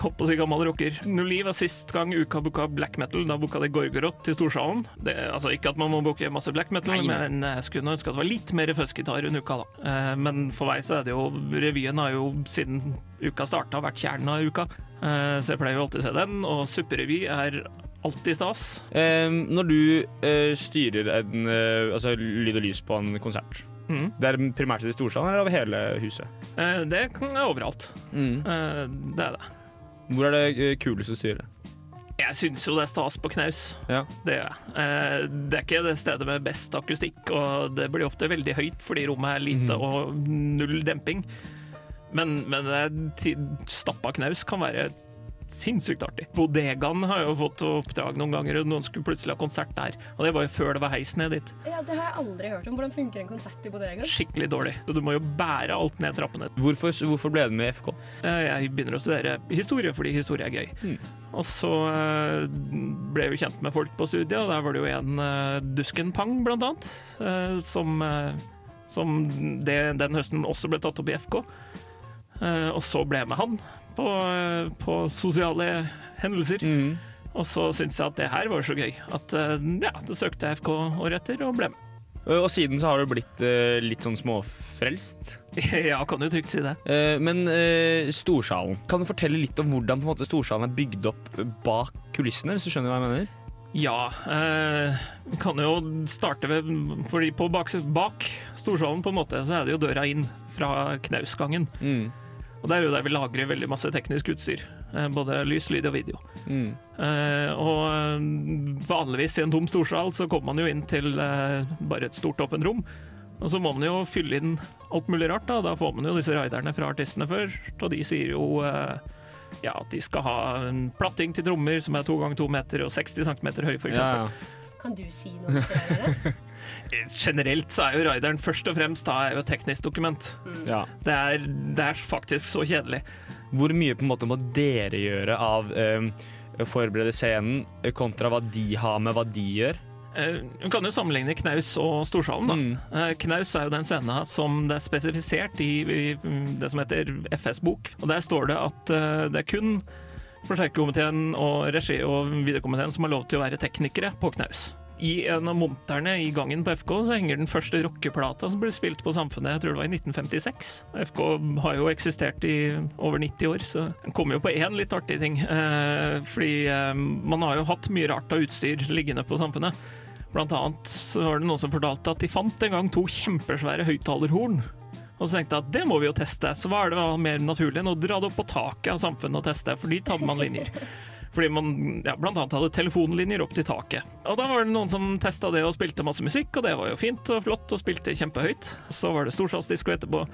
holdt på å si gammel rocker. 09 var sist gang uka booka black metal. Da booka de Gorgoroth til Storsalen. Det, altså Ikke at man må booke masse black metal, Nei, nei. men jeg skulle ønske at det var litt mer fuzzgitar enn uka, da. Eh, Men for meg så er det jo Revyen har jo siden uka starta vært kjernen av uka. Eh, Så jeg pleier jo alltid å se den, og supperevy er alltid stas. Eh, når du eh, styrer en, eh, altså lyd og lys på en konsert, Mm. Det er primært i Storsalen eller over hele huset? Eh, det er overalt. Mm. Eh, det er det. Hvor er det kuleste kulest å styre? Jeg syns jo det er stas på knaus. Det gjør jeg. Eh, det er ikke det stedet med best akustikk, og det blir ofte veldig høyt fordi rommet er lite og null demping. Men, men stappa knaus kan være sinnssykt artig. Bodegaen har jo fått oppdrag noen ganger, og noen skulle plutselig ha konsert der. Og det var jo før det var heis ned dit. Ja, Det har jeg aldri hørt om. Hvordan funker en konsert i bodegaen? Skikkelig dårlig. Så du må jo bære alt ned trappene. Hvorfor, hvorfor ble du med i FK? Eh, Jeg begynner å studere historie fordi historie er gøy. Og så eh, ble jeg jo kjent med folk på studiet, og der var det jo en Duskenpang, Dusken Pang, blant annet, eh, som, eh, som det, den høsten også ble tatt opp i FK. Eh, og så ble jeg med han på, på sosiale hendelser. Og så syntes jeg at det her var så gøy at eh, ja, det søkte jeg FK året etter og ble med. Og siden så har du blitt uh, litt sånn småfrelst. ja, kan du trygt si det. Uh, men uh, Storsalen, kan du fortelle litt om hvordan på en måte, Storsalen er bygd opp bak kulissene, hvis du skjønner hva jeg mener? Ja, vi kan jo starte ved Fordi på bak, bak Storsalen på en måte så er det jo døra inn fra knausgangen. Og det er jo der vi lagrer veldig masse teknisk utstyr. Eh, både lys, lyd og video. Eh, og eh, vanligvis i en tom storsal så kommer man jo inn til eh, bare et stort åpent rom. Og så må man jo fylle inn alt mulig rart. Da Da får man jo disse riderne fra artistene først, og de sier jo eh, ja, at de skal ha en platting til trommer som er to ganger to meter og 60 cm høy, f.eks. Ja, Kan du si noe til det? Generelt så er jo rideren først og fremst da er jo et teknisk dokument. Ja. Det, er, det er faktisk så kjedelig. Hvor mye på en måte må dere gjøre av eh, å forberede scenen, eh, kontra hva de har med hva de gjør? Eh, Du kan jo sammenligne Knaus og Storsalen. da. Mm. Eh, Knaus er jo den scenen som det er spesifisert i, i mm, det som heter FS-bok. Og Der står det at eh, det er kun forsterkerkomiteen og regi- og videokomiteen som har lov til å være teknikere på Knaus. I en av monterne i gangen på FK så henger den første rockeplata som ble spilt på Samfunnet, jeg tror det var i 1956. FK har jo eksistert i over 90 år, så den kommer jo på én litt artig ting. Eh, fordi eh, man har jo hatt mye rart av utstyr liggende på Samfunnet. Blant annet så var det noen som fortalte at de fant en gang to kjempesvære høyttalerhorn. Og så tenkte jeg at det må vi jo teste. Så hva er det mer naturlig enn å dra det opp på taket av samfunnet og teste, for dit hadde man linjer. Fordi man ja, annet hadde telefonlinjer opp til taket. Og da var det noen som testa det og spilte masse musikk, og det var jo fint og flott og spilte kjempehøyt. Så var det storsalgsdisko etterpå.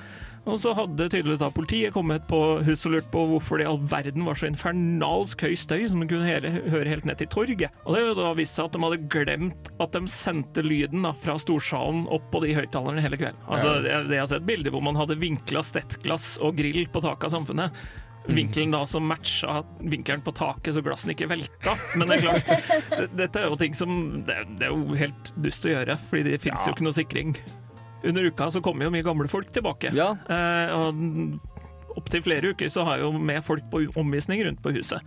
Og så hadde tydeligvis da politiet kommet på huset og lurt på hvorfor det i all verden var så infernalsk høy støy som man kunne hele, høre helt ned til torget. Og det da viste seg at de hadde glemt at de sendte lyden da, fra storsalen opp på de høyttalerne hele kvelden. Altså, jeg, jeg har sett bilder hvor man hadde vinkla stettglass og grill på taket av Samfunnet. Vinkelen da som matcha vinkelen på taket så glassene ikke velta. Men det er klart, dette er jo ting som Det, det er jo helt dust å gjøre, fordi det fins jo ikke noe sikring. Under uka så kommer jo mye gamle folk tilbake. Eh, og opptil flere uker så har jeg jo med folk på omvisning rundt på huset.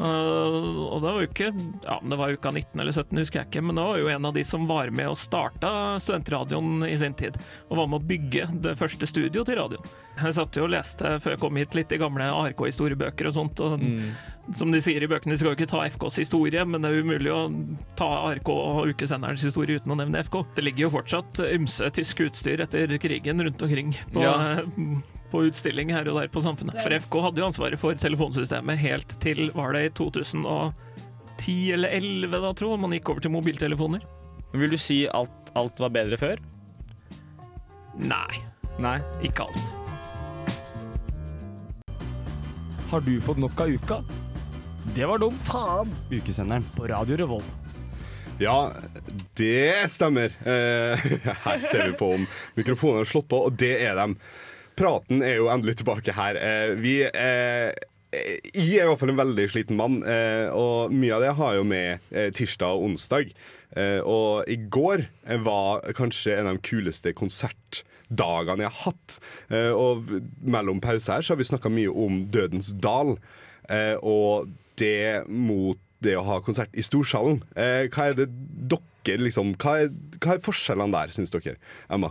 Uh, og det var jo ikke Ja, det var uka 19 eller 17, husker jeg ikke, men det var jo en av de som var med og starta studentradioen i sin tid, og var med å bygge det første studio til radioen. Jeg satt jo og leste før jeg kom hit litt i gamle ARK-historiebøker og sånt, og som de sier i bøkene, de skal jo ikke ta FKs historie, men det er umulig å ta ARK og ukesenderens historie uten å nevne FK. Det ligger jo fortsatt ymse tysk utstyr etter krigen rundt omkring på Ja. På utstilling her og der på Samfunnet. For FK hadde jo ansvaret for telefonsystemet helt til var det i 2010 eller 2011 da, tror jeg, man gikk over til mobiltelefoner. Vil du si alt, alt var bedre før? Nei. Nei. Ikke alt. Har du fått nok av uka? Det var dum Faen! Ukesenderen på Radio Revolt. Ja, det stemmer. Eh, her ser vi på om mikrofonene er slått på, og det er dem. Praten er jo endelig tilbake her. Eh, vi eh, Jeg er i hvert fall en veldig sliten mann, eh, og mye av det har jo med tirsdag og onsdag. Og i går var kanskje en av de kuleste konsertdagene jeg har hatt. Og mellom pauser her så har vi snakka mye om Dødens dal, og det mot det å ha konsert i Storsalen. Hva er det dere liksom Hva er, hva er forskjellene der, syns dere? Emma?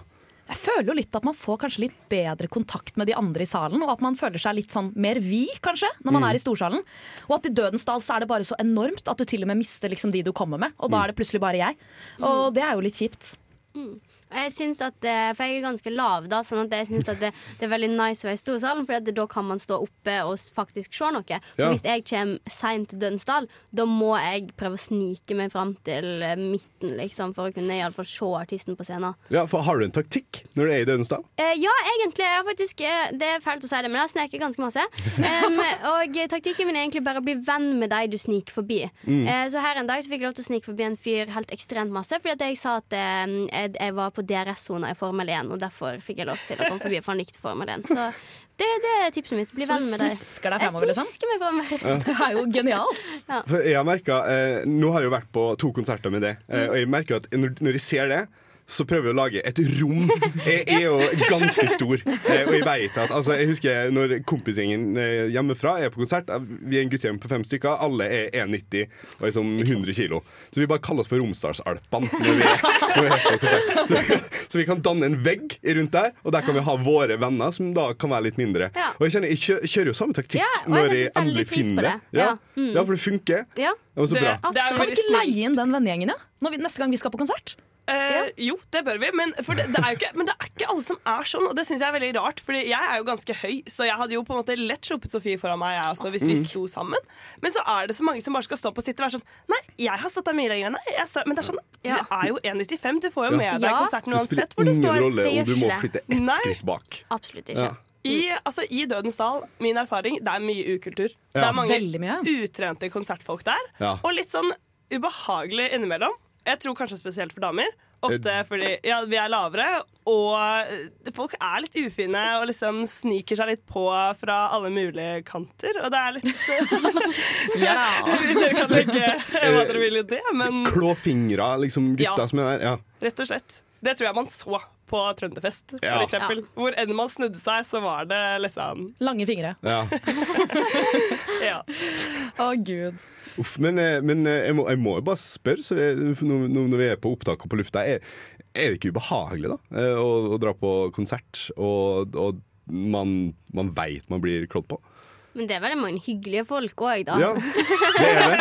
Jeg føler jo litt at man får kanskje litt bedre kontakt med de andre i salen, og at man føler seg litt sånn mer vi, kanskje, når man Mm. er i storsalen. Og at i Dødens dal så er det bare så enormt at du til og med mister liksom de du kommer med, og da Mm. er det plutselig bare jeg. Og det er jo litt kjipt. Mm. Jeg synes at, eh, For jeg er ganske lav, da, sånn at jeg synes at det, det er veldig nice å være i Storsalen, for da kan man stå oppe og faktisk se noe. Ja. Hvis jeg kommer seint til Dønsdal, da må jeg prøve å snike meg fram til eh, midten, liksom, for å kunne i alle fall se artisten på scenen. Ja, for Har du en taktikk når du er i Dønsdal? Eh, ja, egentlig. Jeg har faktisk, eh, det er fælt å si det, men jeg sneker ganske masse. um, og taktikken min er egentlig bare å bli venn med de du sniker forbi. Mm. Eh, så her en dag så fikk jeg lov til å snike forbi en fyr helt ekstremt masse, fordi at jeg sa at eh, jeg, jeg var på DRS-sona i Formel 1, og derfor fikk jeg lov til å komme forbi, for han likte Formel 1. Så det, det er tipset mitt. Bli venn med deg. smisker deg fremover, Jeg liksom? smisker meg fremover. Ja. Det er jo genialt. Ja. Jeg har merket, eh, Nå har jeg jo vært på to konserter med det, eh, og jeg merker at når, når jeg ser det så prøver vi å lage et rom. Jeg er jo ganske stor. Eh, og jeg veit at altså, Jeg husker når kompisgjengen eh, hjemmefra er på konsert. Vi er en guttegjeng på fem stykker. Alle er 1,90 og er som 100 kilo. Så vi bare kaller oss for Romsdalsalpene når, vi er- når vi er på konsert. Så, så vi kan danne en vegg rundt der, og der kan vi ha våre venner, som da kan være litt mindre. Ja. Og jeg kjenner jeg kjører jo samme taktikk Ja, når jeg endelig finner det. det. Ja. Ja. Mm. ja, for det funker. Ja. Det var så bra. Kan vi ikke leie inn den vennegjengen, ja? Vi, neste gang vi skal på konsert? Eh, Jo, det bør vi, men, for det, det er jo ikke, men det er ikke alle som er sånn. Og det syns jeg er veldig rart, Fordi jeg er jo ganske høy, så jeg hadde jo på en måte lett sluppet Sofie foran meg, jeg også, hvis vi Mm. sto sammen. Men så er det så mange som bare skal stå på sitt og være sånn Nei, jeg har stått der mye lenger enn deg. Men det er sånn, du er jo 1,95. Du får jo Ja. med deg konserten Det spiller uansett hvor du ingen rolle om du må flytte ett Nei. skritt bak. Absolutt ikke. Ja. I, altså, I Dødens dal, min erfaring, det er mye ukultur. Det er mange utrente konsertfolk der. Ja. Og litt sånn ubehagelig innimellom. Jeg tror kanskje spesielt for damer. Ofte fordi ja, vi er lavere, og eh, folk er litt ufine og liksom sniker seg litt på fra alle mulige kanter. Og det er litt Ja. Dere kan legge hva dere vil i det, men Klåfingre, liksom gutta Ja. som er der. Ja. rett og slett. Det tror jeg man så på Trønderfest, for Ja. eksempel. Hvor enn man snudde seg, så var det liksom Lange fingre. Ja. Ja. Å, gud. Uff, men eh, men eh, jeg, må, jeg må jo bare spørre, nå når vi er på opptak og på lufta, er, er det ikke ubehagelig da? eh, Å, å dra på konsert, og, og man, man veit man blir klådd på? Men det er veldig mange hyggelige folk òg, da. Ja, det er det.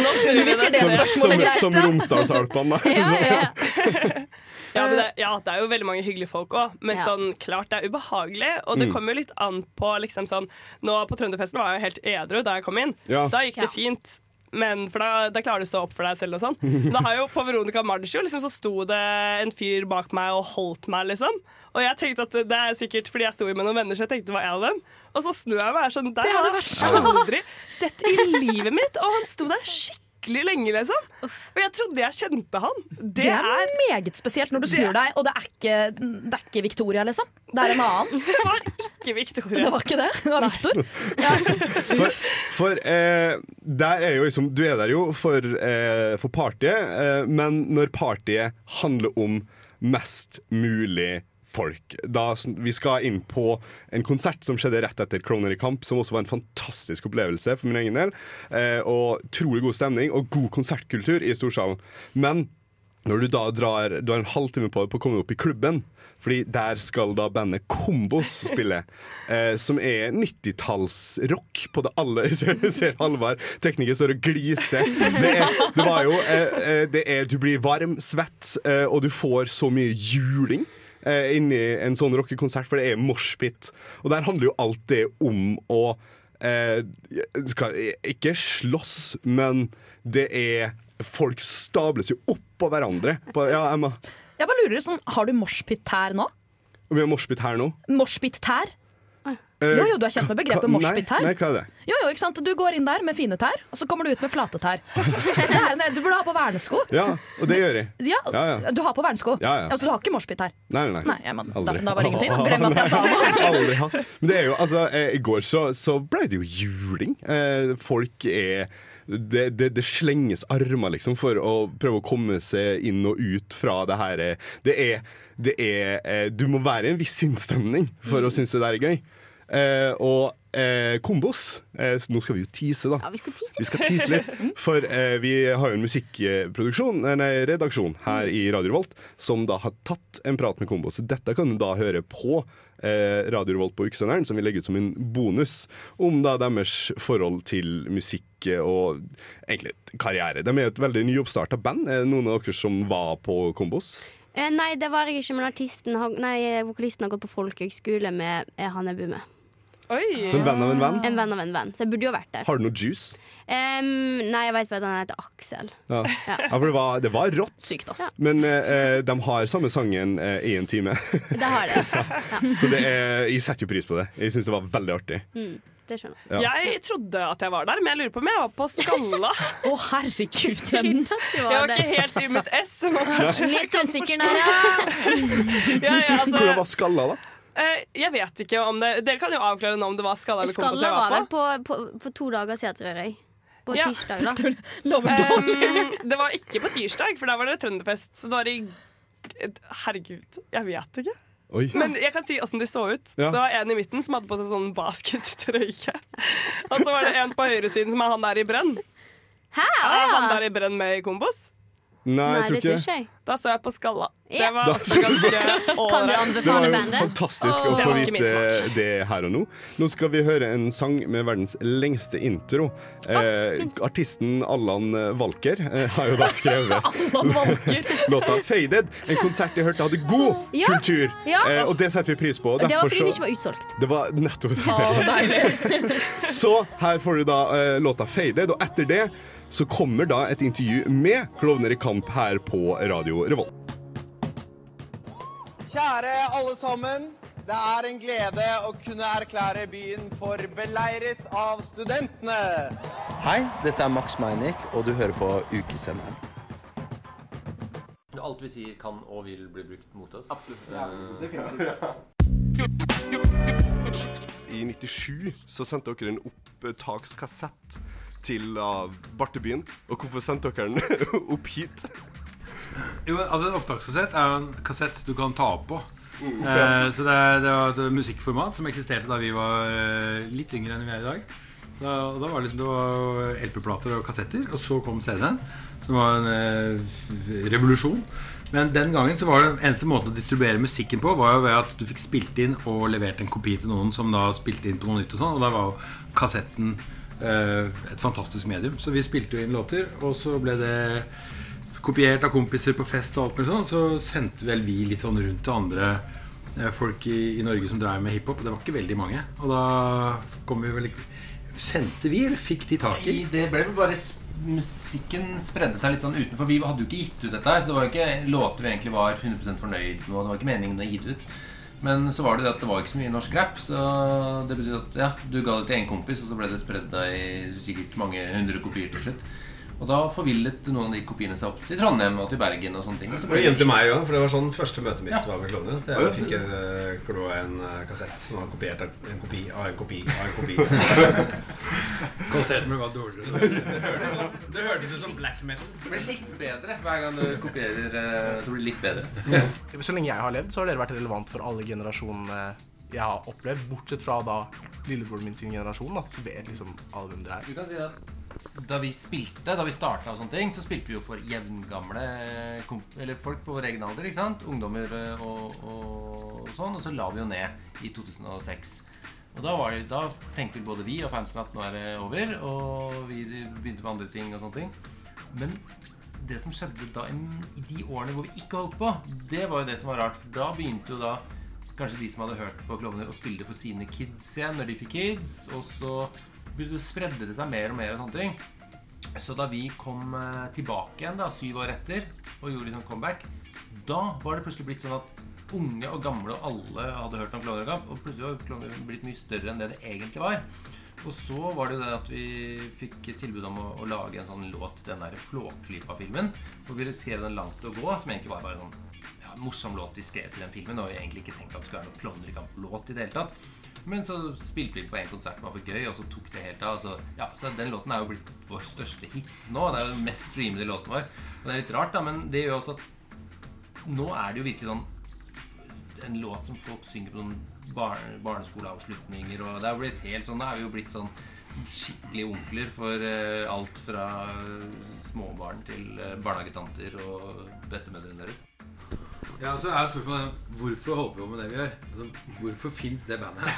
Nå vi det. Som, som, som Romsdalsalpene, da. Ja, ja, ja. Det, ja, det er jo veldig mange hyggelige folk òg, men Ja. sånn, klart det er ubehagelig. Og det Mm. kommer jo litt an på liksom sånn Nå på Trønderfesten var jeg jo helt edru da jeg kom inn. Ja. Da gikk det Ja. fint. Men for da, da klarer du å stå opp for deg selv og sånn. Men Da har jo På Veronica Maggio liksom, så sto det en fyr bak meg og holdt meg, liksom. Og jeg tenkte at det er sikkert fordi jeg sto med noen venner, så jeg tenkte det var en av dem. Og så snur jeg meg og er sånn Der Det er har jeg aldri sett i livet mitt! Og han sto der skikkelig lenge, liksom. Og jeg trodde jeg kjente han. Det er meget spesielt når du snur deg, og det er ikke, det er ikke Victoria, liksom. Det er en annen. Det var ikke Victoria. Det var ikke det. Det var Victor. For, for eh, der er jo liksom Du er der jo for, eh, for partyet, eh, men når partyet handler om mest mulig folk da, Vi skal inn på en konsert som skjedde rett etter Kroner i kamp, som også var en fantastisk opplevelse for min egen del. Eh, og Utrolig god stemning og god konsertkultur i Storsalen. Men når du da drar Du har en halvtime på på å komme opp i klubben. Fordi der skal da bandet Kombos spille, eh, som er 90-tallsrock på det aller Jeg ser Halvard, tekniker, står og gliser. Det, er, det var jo eh, eh, det er, Du blir varm, svett, eh, og du får så mye juling. Eh, Inni en sånn rockekonsert, for det er moshpit. Og der handler jo alt det om å eh, skal, Ikke slåss, men det er Folk stables jo oppå hverandre. På, ja, Emma. Jeg bare lurer, sånn, Har du moshpit her nå? Vi har moshpit her nå. Moshpit-tær? Eh, Jo, jo, du er kjent med begrepet hva- moshpit-tær. Nei, nei, hva er det? Jo, jo, ikke sant? Du går inn der med fine tær, og så kommer du ut med flate tær. Det er en- Du burde ha på vernesko. Ja, og det gjør jeg. Ja, Ja, ja. Du har på vernesko. Ja, ja. Altså, du har ikke moshpit-tær. Nei, nei, nei. Nei, ja, men da, Aldri. da var det ingenting. da. Glem at jeg sa noe. Aldri hatt. Men det er jo, altså, eh, I går så, så ble det jo juling. Eh, folk er det, det, det slenges armer liksom for å prøve å komme seg inn og ut fra det her. Det er, det er eh, Du må være i en viss sinnsstemning for å synes det der er gøy. Eh, og eh, Kombos eh, Nå skal vi jo tease, da. Ja, vi skal tease. Vi skal tease litt, for eh, vi har jo en musikkproduksjon, eh, nei, redaksjon her i Radio Revolt, som da har tatt en prat med Kombos. Dette kan du da høre på eh, Radio Revolt på Ukesenderen, som vi legger ut som en bonus, om da deres forhold til musikk eh, og egentlig karriere. De er et veldig nyoppstarta band. Er det noen av dere som var på Kombos? Eh, nei, det var jeg ikke, men artisten nei, vokalisten har gått på folkehøgskole med han jeg bor med. Oi. Så en venn av en venn? En venn av en venn. Så jeg burde jo vært der. Har du noe juice? Um, nei, jeg vet bare at han heter Aksel. Ja, Ja. ja for det var, det var rått. Sykt, ass. Men uh, de har samme sangen uh, i en time. Det har det. Så det er, jeg setter jo pris på det. Jeg syns det var veldig artig. Mm, det skjønner jeg. Ja. Jeg trodde at jeg var der, men jeg lurer på om jeg var på Skalla. Å, herregud. venn. Jeg var ikke helt i mitt ess. så Litt usikker ja, ja, altså, Hvordan var skalla, da? Eh, jeg vet ikke om det Dere kan jo avklare nå om det var Skalla eller Kompos Skalla jeg var var vel på. på, på, for to dager siden, tror jeg. På Ja. tirsdag, da. Um, det var ikke på tirsdag, for da var det Trønderfest. Så det var i Herregud, jeg vet ikke. Oi. Men jeg kan si åssen de så ut. Ja. Det var en i midten som hadde på seg sånn baskettrøye. Og så var det en på høyresiden som er han der i brenn. Hæ? Er han der i brenn med i Kombos? Nei, jeg tror ikke det. Da så jeg på Skalla. Det var Da- også ganske Kan ålreit. Det var jo fantastisk å få vite det her og nå. Nå skal vi høre en sang med verdens lengste intro. Eh, artisten Allan Walker eh, har jo da skrevet låta 'Faded'. En konsert jeg hørte hadde god Ja. kultur, Ja. eh, og det setter vi pris på. Og det var fordi den ikke var utsolgt. Det var nettopp det. Så her får du da eh, låta 'Faded', og etter det så kommer da et intervju med Klovner i kamp her på Radio Revolt. Kjære alle sammen. Det er en glede å kunne erklære byen for beleiret av studentene. Hei, dette er Max Meinick, og du hører på Ukesenderen. Alt vi sier kan og vil bli brukt mot oss. Absolutt. Ja, I 97 så sendte dere en opptakskassett til uh, Bartebyen. Og hvorfor sendte dere den opp hit? Jo, altså En opptakskassett er jo en kassett du kan ta opp på. Mm. Eh, så det, det var et musikkformat som eksisterte da vi var eh, litt yngre enn vi er i dag. Da, da var det liksom det var LP-plater og kassetter, og så kom CD-en, som var en eh, revolusjon. Men den gangen så var det eneste måten å distribuere musikken på, var jo ved at du fikk spilt inn og levert en kopi til noen som da spilte inn på noe nytt og sånn. Og da var jo kassetten et fantastisk medium. Så vi spilte jo inn låter, og så ble det kopiert av kompiser på fest og alt mulig sånn. Så sendte vel vi litt sånn rundt til andre eh, folk i, i Norge som drev med hiphop. Det var ikke veldig mange. Og da kom vi vel ikke Sendte vi, eller fikk de tak i? Nei, det ble vel bare Musikken spredde seg litt sånn utenfor. Vi hadde jo ikke gitt ut dette her, så det var jo ikke låter vi egentlig var 100 fornøyd med. Og det var ikke meningen å gi det ut. Men så var det det at det var ikke så mye norsk rap. Så det betyr at ja, du ga det til én kompis, og så ble det spredd i sikkert mange hundre kopier til slutt. Og da forvillet noen av de kopiene seg opp til Trondheim og til Bergen og sånne ting. Og så Det ble det hjem til meg òg, for det var sånn første møtet mitt Ja. var med klovner. At jeg fikk en, klå en eh, kassett som var kopiert av en kopi av en kopi av en kopi. Kvaliteten var dårligere. Det hørtes ut som black metal. Det blir litt bedre hver gang du kopierer. eh, Så blir det litt bedre. Så lenge jeg har levd, så har dere vært relevant for alle generasjonene jeg har opplevd. Bortsett fra da lillebroren min sin generasjon, da, så vet liksom album det Du er. kan si at Da vi spilte, da vi starta og sånne ting, så spilte vi jo for jevngamle Eller folk på vår egen alder, ikke sant? Ungdommer eh, og, og sånn. Og så la vi jo ned i 2006. Og da, det, da tenkte både vi og fansen at nå er det over, og vi begynte med andre ting og sånne ting. Men det som skjedde da i, de årene hvor vi ikke holdt på, det var jo det som var rart. For da begynte jo da kanskje de som hadde hørt på Klovner, å spille for sine kids igjen når de fikk kids. Og så spredde det seg mer og mer og sånne ting. Så da vi kom eh, tilbake igjen da, syv år etter og gjorde liksom comeback, da var det plutselig blitt sånn at unge og gamle og alle hadde hørt om Klovner og plutselig var Klovner blitt mye større enn det det egentlig var. Og så var det jo det at vi fikk tilbud om å, å lage en sånn låt til den der Flåklypa-filmen. Hvor vi skrev den langt å gå, som egentlig var bare en sånn ja, morsom låt vi skrev til den filmen. Og vi egentlig ikke tenkte at det skulle være noen Klovner i kamp-låt i det hele tatt. Men så spilte vi på en konsert som var for gøy, og så tok det helt av. Så, ja, så den låten er jo blitt vår største hit nå. Det er jo den mest streamede låten vår. Og det er litt rart, da, men det gjør også at nå er det jo virkelig sånn en låt som folk synger på sånn barne, barneskoleavslutninger. Og det er jo blitt helt sånn, Nå er vi jo blitt sånn skikkelig onkler for uh, alt fra småbarn til uh, barnehagetanter og bestemødrene deres. Ja, så er spørsmålet hvorfor holder vi på med det vi gjør? Altså, hvorfor fins det bandet her?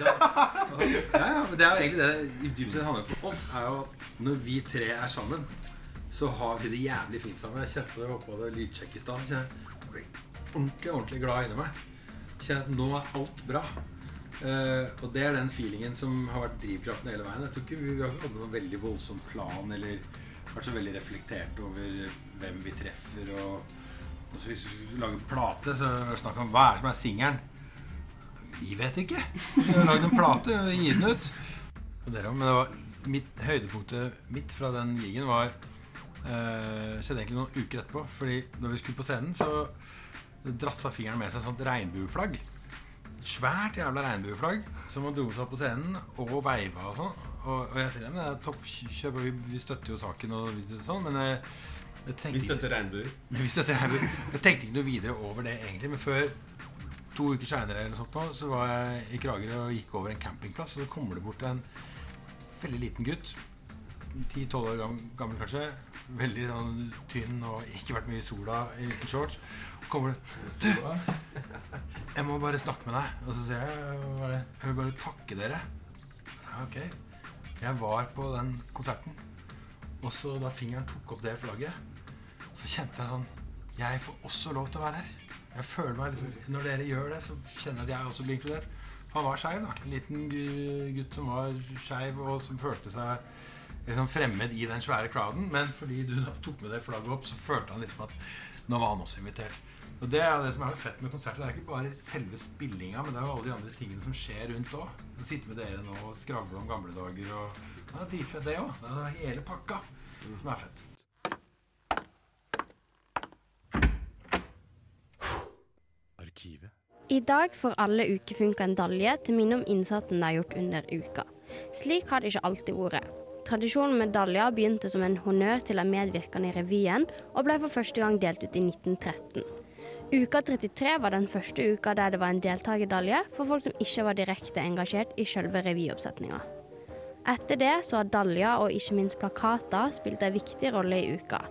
Ja, ja, men det er jo egentlig det det dypt sett handler for oss, er jo at når vi tre er sammen, så har vi det jævlig fint sammen. Jeg kjente oppe på det lydsjekk i stad. så Jeg ble ordentlig, ordentlig glad inni meg. Jeg Kjenner at nå er alt bra. Uh, og det er den feelingen som har vært drivkraften hele veien. Jeg tror ikke vi hadde noen veldig voldsom plan eller vært så veldig reflektert over hvem vi treffer. Og, og så hvis vi lager plate, så er snakk om hva er det som er singelen. Vi vet ikke. Vi har lagd en plate gitt den ut. Men var mitt, høydepunktet mitt fra den gigen var eh, skjedde egentlig noen uker etterpå. Fordi når vi skulle på scenen, så drassa fingeren med seg et sånt regnbueflagg. Svært jævla regnbueflagg som han dro seg opp på scenen og veiva og sånn. Og, og jeg tenkte, men det er toppkjøp, og vi, vi støtter jo saken og sånn, men tenkte Vi støtter regnbuer. Vi støtter regnbuer. Jeg tenkte ikke noe videre over det egentlig, men før to uker seinere så var jeg i Kragerø og gikk over en campingplass, og så kommer det bort en veldig liten gutt. 10-12 år gammel, kanskje. Veldig sånn tynn og ikke vært mye i sola i liten shorts. Og kommer det Du! Jeg må bare snakke med deg. Og så sier jeg bare, Jeg vil bare takke dere. Ja, ok. Jeg var på den konserten, og så da fingeren tok opp det flagget, så kjente jeg sånn Jeg får også lov til å være her. Jeg føler meg liksom, Når dere gjør det, så kjenner jeg at jeg også blir inkludert. For han var skeiv. En liten gutt som var skeiv, og som følte seg liksom fremmed i den svære crowden. Men fordi du da tok med det flagget opp, så følte han liksom at nå var han også invitert. Og det er det som er fett med konserter. Det er ikke bare selve spillinga, men det er jo alle de andre tingene som skjer rundt òg. Sitte med dere nå og skravle om gamle dager og Det er dritfett, det òg. Det er hele pakka som er fett. Arkivet. I dag får alle ukefunka en dalje til minne om innsatsen de har gjort under uka. Slik har det ikke alltid vært. Tradisjonen med daljer begynte som en honnør til de medvirkende i revyen, og ble for første gang delt ut i 1913. Uka 33 var den første uka der det var en deltakerdalje for folk som ikke var direkte engasjert i selve revyoppsetninga. Etter det så har daljer og ikke minst plakater spilt en viktig rolle i uka.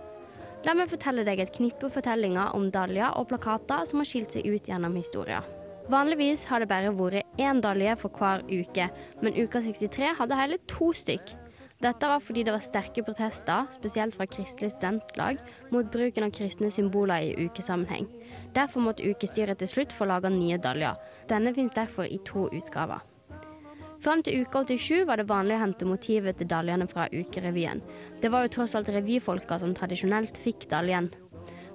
La meg fortelle deg et knippe fortellinger om daljer og plakater som har skilt seg ut gjennom historien. Vanligvis har det bare vært én dalje for hver uke, men uka 63 hadde hele to stykk. Dette var fordi det var sterke protester, spesielt fra Kristelig studentlag, mot bruken av kristne symboler i ukesammenheng. Derfor måtte ukestyret til slutt få laga nye daljer. Denne finnes derfor i to utgaver. Frem til uke 87 var det vanlig å hente motivet til daljene fra ukerevyen. Det var jo tross alt revyfolka som tradisjonelt fikk daljen.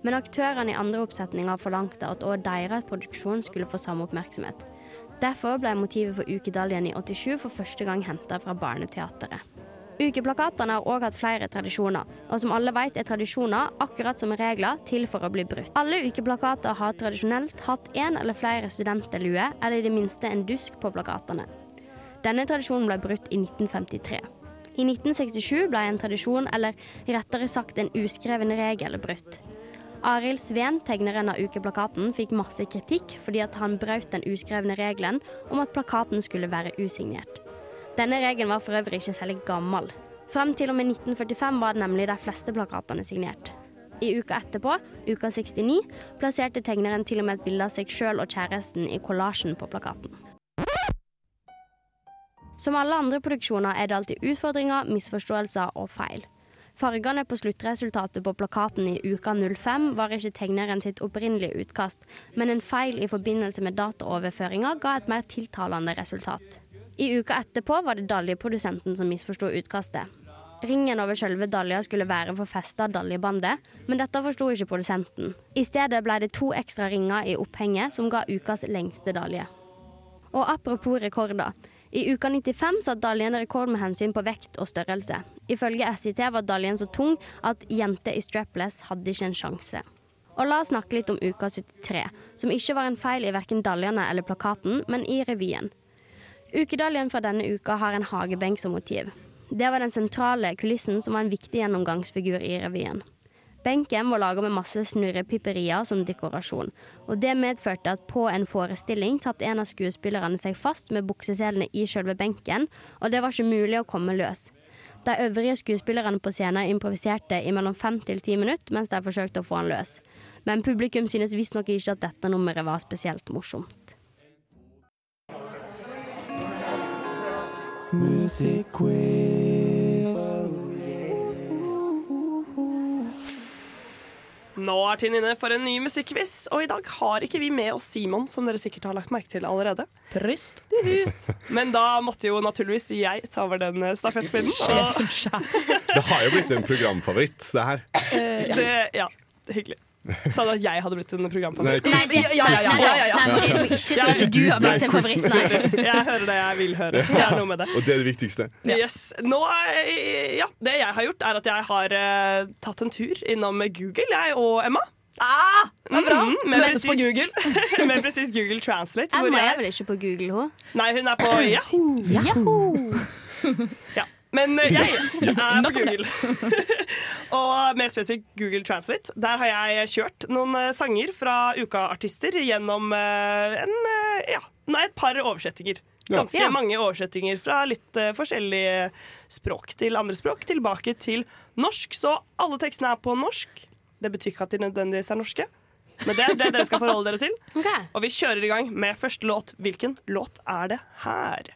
Men aktørene i andre oppsetninger forlangte at også deres produksjon skulle få samme oppmerksomhet. Derfor ble motivet for ukedaljen i 87 for første gang henta fra Barneteatret. Ukeplakatene har òg hatt flere tradisjoner, og som alle vet er tradisjoner, akkurat som regler, til for å bli brutt. Alle ukeplakater har tradisjonelt hatt én eller flere studenterlue, eller i det minste en dusk på plakatene. Denne tradisjonen ble brutt i 1953. I 1967 ble en tradisjon, eller rettere sagt en uskreven regel, brutt. Arild Sveen, tegneren av ukeplakaten, fikk masse kritikk fordi at han brøt den uskrevne regelen om at plakaten skulle være usignert. Denne regelen var for øvrig ikke særlig gammel. Frem til og med 1945 var det nemlig de fleste plakatene signert. I uka etterpå, uka 69, plasserte tegneren til og med et bilde av seg sjøl og kjæresten i kollasjen på plakaten. Som alle andre produksjoner er det alltid utfordringer, misforståelser og feil. Fargene på sluttresultatet på plakaten i uka 05 var ikke tegneren sitt opprinnelige utkast, men en feil i forbindelse med dataoverføringa ga et mer tiltalende resultat. I uka etterpå var det daljeprodusenten som misforsto utkastet. Ringen over selve dalja skulle være for festa daljebandet, men dette forsto ikke produsenten. I stedet ble det to ekstra ringer i opphenget som ga ukas lengste dalje. Og apropos rekorder. I uka 95 satt daljen rekord med hensyn på vekt og størrelse. Ifølge SIT var daljen så tung at jenter i strapless hadde ikke en sjanse. Og la oss snakke litt om uka 73, som ikke var en feil i verken daljene eller plakaten, men i revyen. Ukedaljen fra denne uka har en hagebenk som motiv. Det var den sentrale kulissen som var en viktig gjennomgangsfigur i revyen. Benken var laga med masse snurrepipperier som dekorasjon, og det medførte at på en forestilling satt en av skuespillerne seg fast med bukseselene i selve benken, og det var ikke mulig å komme løs. De øvrige skuespillerne på scenen improviserte i mellom fem til ti minutter mens de forsøkte å få han løs. Men publikum synes visstnok ikke at dette nummeret var spesielt morsomt. Musikkquiz. Nå er tiden inne for en ny musikkquiz, og i dag har ikke vi med oss Simon, som dere sikkert har lagt merke til allerede. Trist. Men da måtte jo naturligvis jeg ta over den eh, stafettpinnen. Sjefen Det har jo blitt en programfavoritt, det her. og det, ja, hyggelig. Sa du at jeg hadde blitt en programfavoritt? Nei, nei, ja, ja, ja, ja, ja. Nei, Marie, må ikke tro at du har blitt en favoritt. Nei. Jeg hører det jeg vil høre. Det er noe med det. Og det er det viktigste. Yes. Nå, ja, det jeg har gjort, er at jeg har uh, tatt en tur innom Google, jeg og Emma. Ah, det er bra. Mm, Du mer på Google Med presis Google Translate. hvor Emma jeg- er vel ikke på Google, hun? Nei, hun er på Yahoo. Ja. Men eh, jeg er på Google. og mer spesifikt Google Translate. Der har jeg kjørt noen eh, sanger fra uka-artister gjennom eh, en, ja, et par oversettinger. Ganske Ja. mange oversettinger fra litt forskjellige språk til andre språk, tilbake til norsk. Så alle tekstene er på norsk. Det betyr ikke at de nødvendigvis er norske. Men det er det dere skal forholde dere til. Og vi kjører i gang med første låt. Hvilken låt er det her?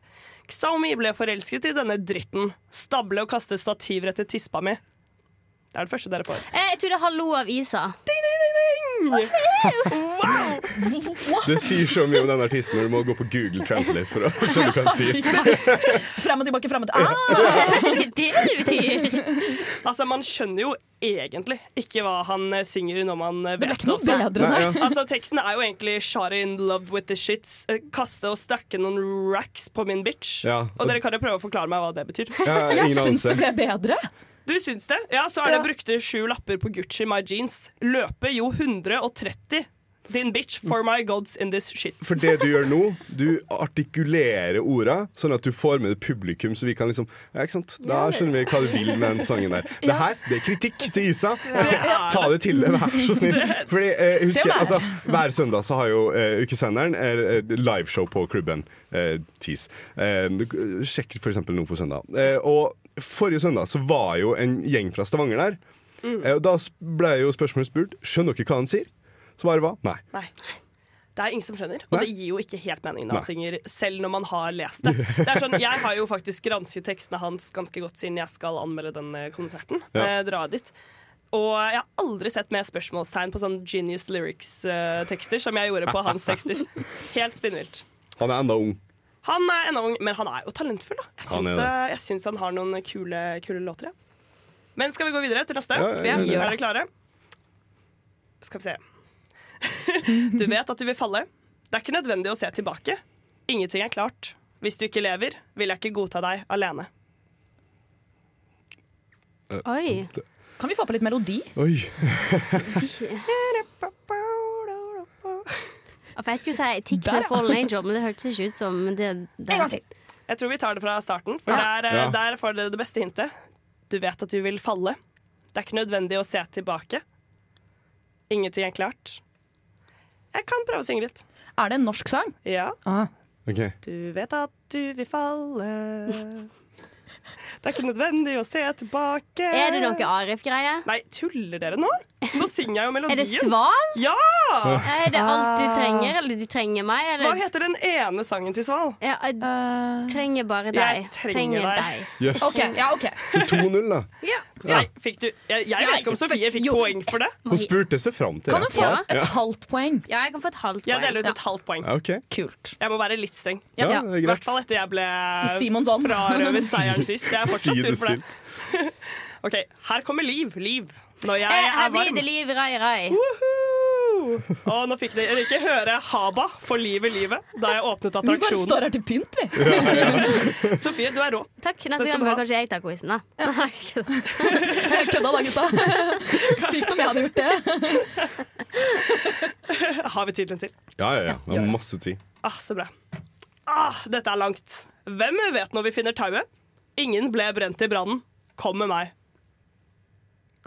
Xiaomi ble forelsket i denne dritten. Stable og kaste stativrettet tispa mi. Det er det første dere får. Eh, Jeg tror det er 'Hallo' av Isa. Det sier så mye om den artisten når du må gå på Google Translate for å skjønne hva han sier. Frem og tilbake, frem og tilbake. Ah! det det betyr. Altså, Man skjønner jo egentlig ikke hva han eh, synger når man vet Det ble ikke noe også. bedre, nei. Ja. Altså, Teksten er jo egentlig 'Shot in love with the shits'. eh, Kaste og stakke noen racks på min bitch. Ja. Og dere kan jo prøve å forklare meg hva det betyr. Ja, Jeg syns det ble bedre. Du syns det? Ja, så er det brukte sju lapper på Gucci My Jeans. Løpe jo 130. Din bitch for my gods in this shit. For det du gjør nå, du artikulerer orda sånn at du får med det publikum, så vi kan liksom Ja, ikke sant? Da skjønner vi hva du vil med den sangen der. Det her det er kritikk til Isa. Ta det til deg, vær så snill. Fordi, eh, husker, altså, Hver søndag så har jo eh, Ukesenderen eh, liveshow på klubben eh, TIS. Eh, sjekk for eksempel nå på søndag. Eh, og forrige søndag så var jo en gjeng fra Stavanger der. Mm. Eh, og da ble jo spørsmålet spurt Skjønner dere hva han sier. Svaret var nei. Nei. Det er ingen som skjønner, og Nei. det gir jo ikke helt mening når han synger, selv når man har lest det. det er sånn, jeg har jo faktisk gransket tekstene hans ganske godt siden jeg skal anmelde den eh, konserten. Ja. Eh, dra dit. Og jeg har aldri sett mer spørsmålstegn på sånn Genius Lyrics-tekster som jeg gjorde på hans tekster. Helt spinnvilt. Han er enda ung. Han er enda ung, men han er jo talentfull. Da. Jeg Han er syns, eh, jeg syns han har noen kule, kule låter. Ja. Men skal vi gå videre til neste? Ja, ja, ja. Er dere klare? Skal vi se. Du vet at du vil falle. Det er ikke nødvendig å se tilbake. Ingenting er klart. Hvis du ikke lever, vil jeg ikke godta deg alene. Oi. Kan vi få på litt melodi? Oi. For jeg skulle si Tix med. Fallen Angel, men det hørtes ikke ut som det. det. En gang til. Jeg tror vi tar det fra starten, for Ja. der, eh, Ja. der får dere det beste hintet. Du vet at du vil falle. Det er ikke nødvendig å se tilbake. Ingenting er klart. Jeg kan prøve å synge litt. Er det en norsk sang? Ja. Ok. Du vet at du vil falle. Det er ikke nødvendig å se tilbake. Er det noe Arif-greie? Nei, tuller dere nå? Nå synger jeg jo melodien. Er det Sval? Ja! Er det alt du trenger, eller du trenger meg? Eller? Hva heter den ene sangen til Sval? Ja, jeg trenger bare deg. Jeg trenger deg. Yes. Ok, ja, ok. Så 2-0, da. Ja. Nei, fikk du Jeg, jeg vet ikke om Sofie fikk poeng for det. Hun spurte seg fram til det. Kan du få et halvt poeng? Ja, jeg kan få et halvt poeng. Jeg deler ut et halvt poeng. Okay. Kult. Jeg må være litt streng. Ja, det greit. I hvert fall etter jeg ble frarøvet seieren sist. Jeg er fortsatt sur for det. OK, her kommer Liv. Liv. Når jeg jeg er Her blir det liv, rai, rai. Og nå fikk dere ikke høre Haba for livet livet da jeg åpnet attraksjonen. Vi bare står her til pynt, vi. Sofie, du er rå. Takk. Det Neste skal gang bør kanskje jeg ta quizen, da. Kødda da, gutta. Sykt om jeg hadde gjort det. Har vi tid til en til? Ja, ja, ja. Vi har masse tid. Ah, så bra. Ah, dette er langt. Hvem vet når vi finner tauet? Ingen ble brent i brannen. Kom med meg.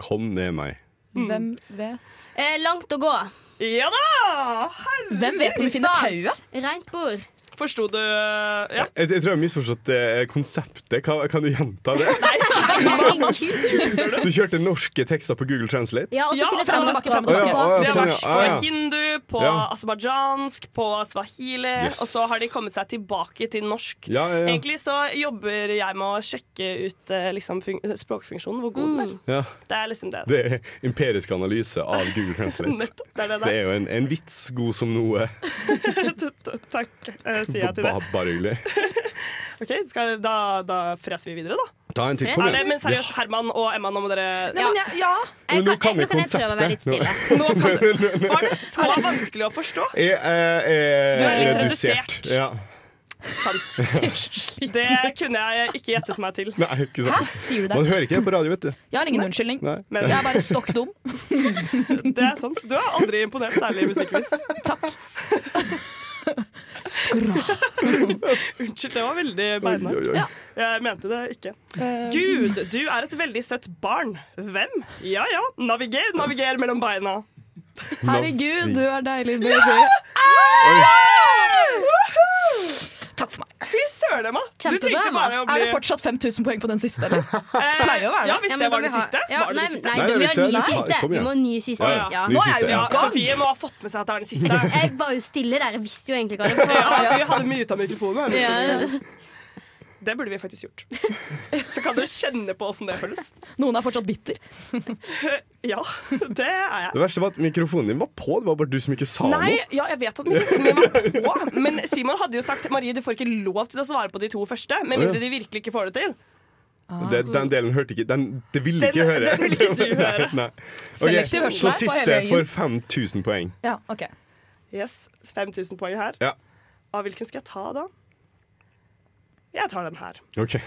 Kom med meg. Hvem vet? Eh, langt å gå. Ja da! Hvem vet om vi finner tauet? Rent bord. Forsto du Ja. Jeg, jeg tror jeg har misforstått eh, konseptet. Kan, kan du gjenta det? Nei, Herregud. Du kjørte norske tekster på Google Translate? Ja, og så Ja, frem og tilbake. Frem og tilbake. Å, ja, ja, Det har sånn, vært ja. på hindu, på Ja. aserbajdsjansk, på swahili, Yes. og så har de kommet seg tilbake til norsk. Ja, ja, ja. Egentlig så jobber jeg med å sjekke ut eh, liksom, språkfunksjonen, hvor god den er. Ja. Det er liksom det. Det er empirisk analyse av Google Translate. Nettopp, det er det Det er jo en, en vits god som noe. Takk, eh, sier jeg til det. Bare hyggelig. Ok, skal, da, da freser vi videre, da. Ta en til. Kom det, igjen. men seriøst, Herman og Emma, nå må dere Nei, men jeg, ja. Men nå kan konseptet. Nå kan du, var det så vanskelig å forstå? Jeg er, Du er er litt redusert. Ja. Sant. Det kunne jeg ikke gjettet meg til. Nei, ikke sant. Hæ? Sier du det? Man hører ikke det på radio, vet du. Jeg har ingen unnskyldning. Nei. Jeg er bare stokk dum. Det er sant. Du er aldri imponert særlig i musikkvis. Takk. Unnskyld, det var veldig beinhardt. Ja. Jeg mente det ikke. Eh. Gud, du er et veldig søtt barn. Hvem? Ja ja, naviger, naviger mellom beina. Herregud, du er deilig, baby. Takk for meg. Fy søren, Emma. Du trengte bare å bli Er det fortsatt 5000 poeng på den siste, eller? Pleier å være det. Ja, hvis det var det siste. Ja, Var det nei, siste? nei, Nei, vi ny siste. Vi må ha ny siste. Ja, Ja. Nå Ja. ja, Sofie må ha fått med seg at det er den siste. Jeg var jo stille der, jeg visste jo egentlig hva det var. Ja, vi hadde mye mikrofonen. av ja. Det burde vi faktisk gjort. Så kan dere kjenne på åssen det føles. Noen er fortsatt bitter. Ja, det er jeg. Det verste var at mikrofonen din var på, det var bare du som ikke sa Nei, noe. ja, jeg vet at mikrofonen min var på, men Simon hadde jo sagt Marie, du får ikke lov til å svare på de to første, med mindre de virkelig ikke får det til. Det, den delen hørte ikke den, Det ville Den- ikke høre. den ville ikke du høre. Nei. Ok, Okay. Så siste for får 5000 poeng. Ja, ok. Yes, 5000 poeng her. Ja. Av hvilken skal jeg ta, da? Jeg tar den her. OK.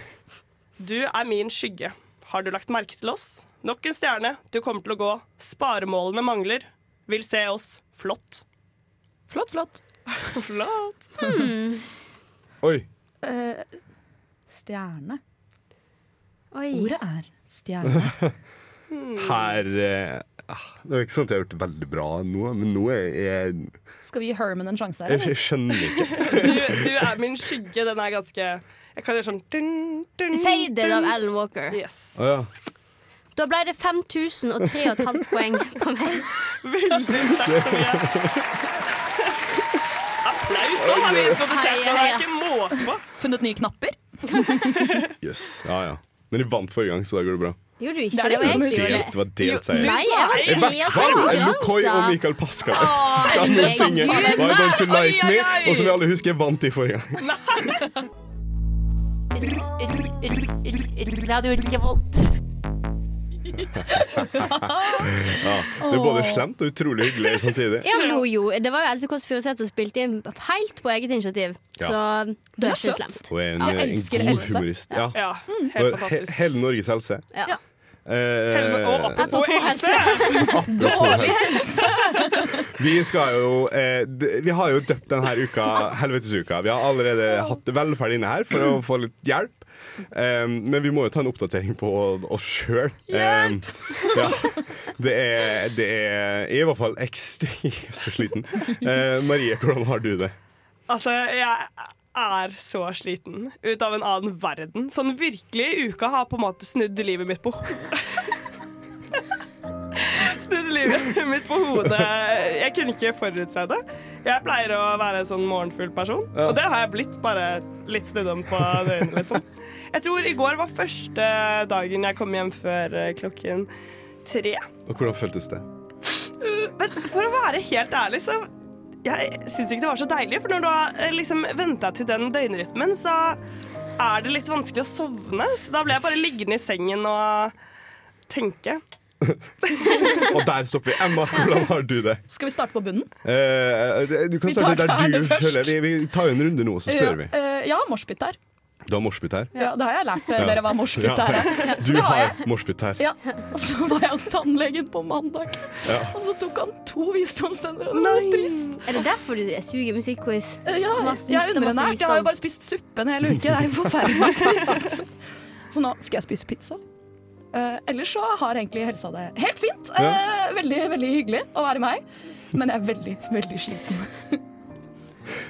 Du er min skygge. Har du lagt merke til oss? Nok en stjerne. Du kommer til å gå. Sparemålene mangler. Vil se oss. Flott. Flott, flott. Flott. Oi. Eh, stjerne. Oi. Ordet er stjerne. Her eh, ah, Det er ikke sånn at jeg har gjort det veldig bra nå, men nå er jeg Skal vi gi Herman en sjanse her? Jeg, eller? jeg skjønner ikke. Du, du er min skygge. Den er ganske Jeg kan gjøre sånn dun, dun, Faded dun. av Alan Walker. Yes. Oh, ja. Da ble det 5003,5 poeng på meg. Veldig sterkt, Sofie. Applaus! Så har vi introdusert det. Det er ikke måte på. Funnet nye knapper? Yes. Ja, ja. Men de vant forrige gang, så da går det bra. Gjorde du ikke? Det det var jeg som som gjorde Delt, det var delt seier. Nei, jeg var tre er McCoy og altså. Michael Pascal. Skal vi synge Why Don't You Like Me? Oi, oi, oi. Og som vi alle husker, vant de forrige gang. Radio Revolt. Ja, det er både slemt og utrolig hyggelig samtidig. Ja, men hun jo, Det var jo Else Kåss Furuseth som spilte inn helt på eget initiativ. Ja. Så det er ikke slemt. Hun er en, Ja, en elsker god Else. humorist. Ja. Ja, Og helt fantastisk. hele Norges helse. Ja. Og Eh, apropos helse. Dårlig helse! vi skal jo eh, d- Vi har jo døpt denne uka Helvetesuka. Vi har allerede hatt velferd inne her for å få litt hjelp. Um, men vi må jo ta en oppdatering på oss sjøl. Um, ja, det er, det er i hvert fall ekstremt så sliten. Uh, Marie, hvordan har du det? Altså, jeg er så sliten. Ut av en annen verden. Sånn virkelig, uka har på en måte snudd livet mitt på Snudd livet mitt på hodet. Jeg kunne ikke forutse det. Jeg pleier å være en sånn morgenfull person, og det har jeg blitt. Bare litt snudd om på døgnet, liksom. Jeg tror i går var første dagen jeg kom hjem før eh, klokken tre. Og hvordan føltes det? Men for å være helt ærlig, så jeg syns ikke det var så deilig. For når du har eh, liksom venta til den døgnrytmen, så er det litt vanskelig å sovne. Så da ble jeg bare liggende i sengen og tenke. Og der stopper vi. Emma, hvordan har du det? Skal vi starte på bunnen? Eh, du kan starte der du først. føler Vi, vi tar en runde nå, så spør vi. Ja, eh, ja moshpit der. Du har morsbytt her? Ja, det har jeg lært eh, Ja. dere hva morsbytt Ja. er. ja. Du har har morsbytt her. Ja, og så var jeg hos tannlegen på mandag, Ja. og så tok han to visdomstenner, og det var trist. Er det derfor du suger musikkquiz? Eh, Ja, Masse- jeg er underernært. Jeg har jo bare spist suppe en hel uke. Det er jo forferdelig trist. Så nå skal jeg spise pizza. Uh, ellers så har egentlig helsa det helt fint. Eh, veldig, veldig hyggelig å være meg. Men jeg er veldig, veldig sliten.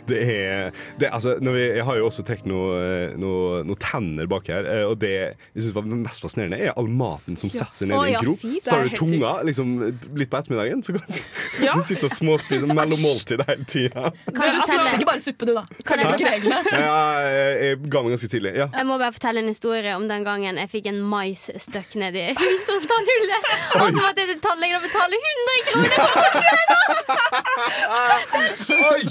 Det er, det, altså, når vi, jeg har jo også trukket noen noe, noe tenner bak her, eh, og det jeg synes var mest fascinerende, er all maten som setter seg ned i en grop. Så har du tunga liksom, litt på ettermiddagen, så kan du Ja. du sitte og småspise mellom måltid hele tida. Kan Du spiste ikke bare suppe, du, da. Kan jeg ikke reglene. Ja, jeg, ga meg ganske tidlig. Ja. Jeg må bare fortelle en historie om den gangen jeg fikk en mais støkk ned i husstandshullet. Og så måtte jeg til tannlegen og betale 100 kroner for å få Oi!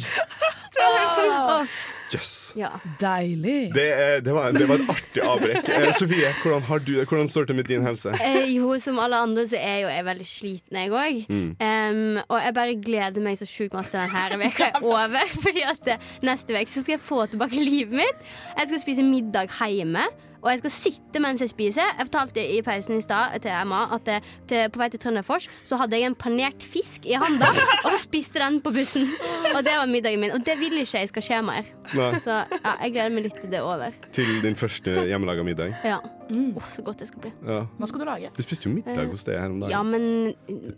Kjøle! Yes. Ja. Deilig. Det, er- det, var, det var et artig avbrekk. Eh, Sofie, hvordan, har du, hvordan står det til med din helse? Eh, jo, som alle andre så er jo jeg veldig sliten, jeg òg. Mm. og jeg bare gleder meg så sjukt masse til denne uka er over. Fordi at eh, neste uke skal jeg få tilbake livet mitt. Jeg skal spise middag hjemme. Og jeg skal sitte mens jeg spiser. Jeg fortalte i pausen i stad til Emma at jeg, til, på vei til Trønderfors så hadde jeg en panert fisk i handa og spiste den på bussen. Og det var middagen min. Og det vil ikke jeg skal skje mer. Nei. Så ja, jeg gleder meg litt til det er over. Til din første hjemmelaga middag? Ja. Åh, så godt det skal bli. Ja. Hva skal du lage? Du spiste jo middag hos deg her om dagen. Ja, men,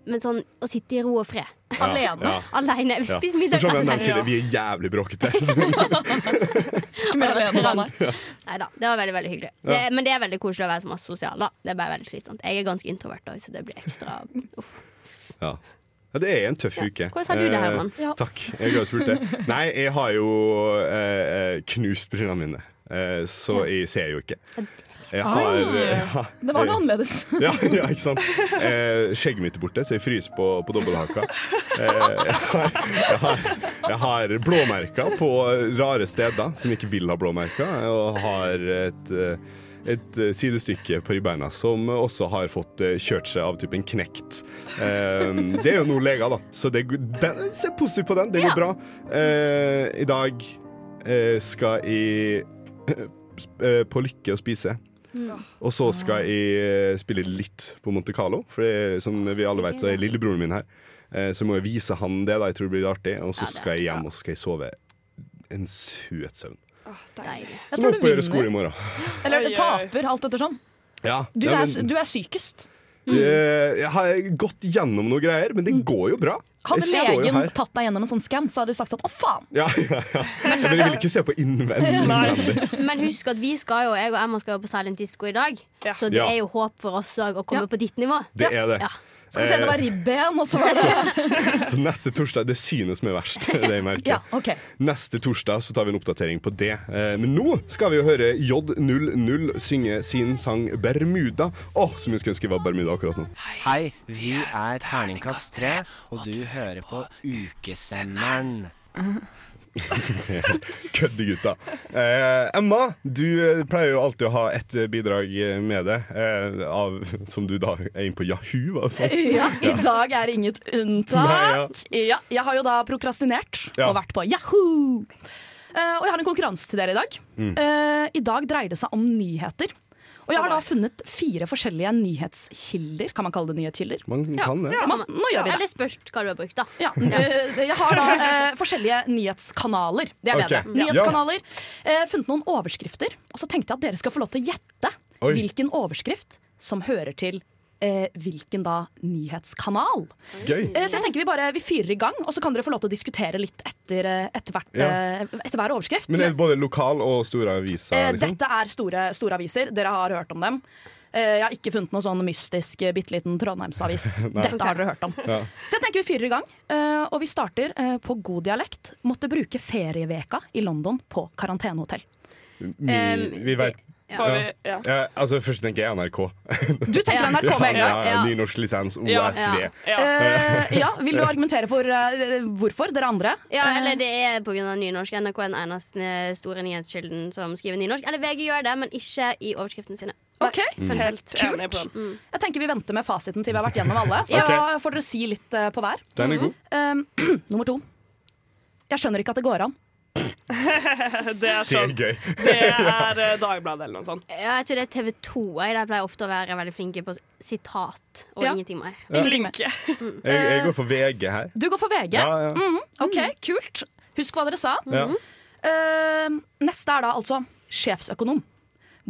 men sånn å sitte i ro og fred. Ja, Alene? ja. Alene. Vi Ja. spiser middag alene. Vi er jævlig bråkete. nei. Da, det var veldig veldig hyggelig. Det, men det er veldig koselig å være så masse sosial. da Det er bare veldig slitsomt. Jeg er ganske introvert, da, så det blir ekstra uff. Ja. ja, det er en tøff uke. Hvordan har du det, Eh, Herman? Ja. Takk. Jeg har spurt det. Nei, jeg har jo eh, eh, knust brillene mine, eh, så jeg ser jo ikke. Jeg har, ja, Det var noe annerledes. Ja, ja, ikke sant. Eh, skjegget mitt er borte, så jeg fryser på, på dobbelthaka. Eh, jeg, har, jeg, har, jeg har blåmerker på rare steder som ikke vil ha blåmerker, og har et eh, et eh, sidestykke på ribbeina som også har fått eh, kjørt seg av typen knekt. Eh, det er jo noe leger, da, så det, den, se positivt på den. Det går bra. Eh, I dag eh, skal jeg eh, på Lykke og spise. Og så skal jeg eh, spille litt på Monte Carlo, for som vi alle vet, så er lillebroren min her. Eh, Så må jeg vise han det, da. Jeg tror det blir artig. Og så skal jeg hjem og skal jeg sove en søt søvn. Deilig. Å gjøre skole i morgen. Eller taper, alt ettersom. Ja, Du, er, du er sykest. Eh, Jeg har gått gjennom noe greier, men det går jo bra. Hadde legen tatt deg gjennom en sånn skann, så hadde du sagt sånn å faen. Ja, ja, ja. Men jeg vil ikke se på innvendig. Men husk at vi skal jo, jeg og Emma skal jo på Silent Disco i dag. Så det Ja. er jo håp for oss òg å komme på ditt nivå. Det er det. Skal vi se, det var ribben, og så var det Så neste torsdag Det synes som er verst. Det jeg merker. Ja, okay. Neste torsdag så tar vi en oppdatering på det. Eh, Men nå skal vi jo høre J00 synge sin sang 'Bermuda'. Å, som jeg skulle ønske var Bermuda akkurat nå. Hei, vi er Terningkast 3, og du hører på Ukesenderen. Køddegutta. Eh, Emma, du eh, pleier jo alltid å ha et bidrag med deg, eh, av, som du da er inne på Yahoo. Altså. Ja, I dag er inget unntak. Nei, ja. jeg har jo da prokrastinert Ja. og vært på Yahoo! Eh, og jeg har en konkurranse til dere i dag. Mm. Eh, I dag dreier det seg om nyheter. Og jeg har da funnet fire forskjellige nyhetskilder. Kan man kalle det nyhetskilder? Man kan det. Ja, man, nå gjør vi det. Eller spørs hva du har brukt, da. Ja. eh, Jeg har da eh, forskjellige nyhetskanaler. Det er bedre. Okay. Nyhetskanaler. Eh, funnet noen overskrifter. Og så tenkte jeg at dere skal få lov til å gjette Oi. hvilken overskrift som hører til eh, hvilken da nyhetskanal. Gøy. Eh, så jeg tenker vi bare vi fyrer i gang, og så kan dere få lov til å diskutere litt etter, eh, etter, hvert, Ja. eh, etter hver overskrift. Men er det både lokal og store aviser? Eh, Liksom? Dette er store, store aviser. Dere har hørt om dem. Eh, jeg har ikke funnet noe sånn mystisk bitte liten Trondheimsavis. Dette har dere hørt om. Ja. Så jeg tenker vi fyrer i gang. eh, og vi starter på god dialekt. Måtte bruke ferieveka i London på karantenehotell. Vi, vi vet Får vi- ja. Ja, altså, først tenker jeg NRK. Du tenker NRK med en gang? Ja, Ja. Nynorsk lisens, Ja. OSV. Uh, ja, Vil du argumentere for uh, hvorfor, dere andre? Ja, Eh, eller det er pga. nynorsk. NRK er den eneste store nyhetskilden som skriver nynorsk. Eller VG gjør det, men ikke i overskriftene sine. Ok, Mm. Helt kult. den. Jeg tenker vi venter med fasiten til vi har vært gjennom alle. Så okay. får dere si litt uh, på hver. Den er god. Um, nummer to. Jeg skjønner ikke at det går an. det er sånn. gøy. Det er eh, Dagbladet eller noe sånt. Ja, jeg tror det er TV 2. Jeg der pleier ofte å være veldig flinke på sitat og Ja. ingenting mer. Ja. Ingenting mer. Jeg, jeg går for VG her. Du går for VG? Ja, ja. Mhm, OK, kult. Husk hva dere sa. Ja. Eh, neste er da altså sjefsøkonom.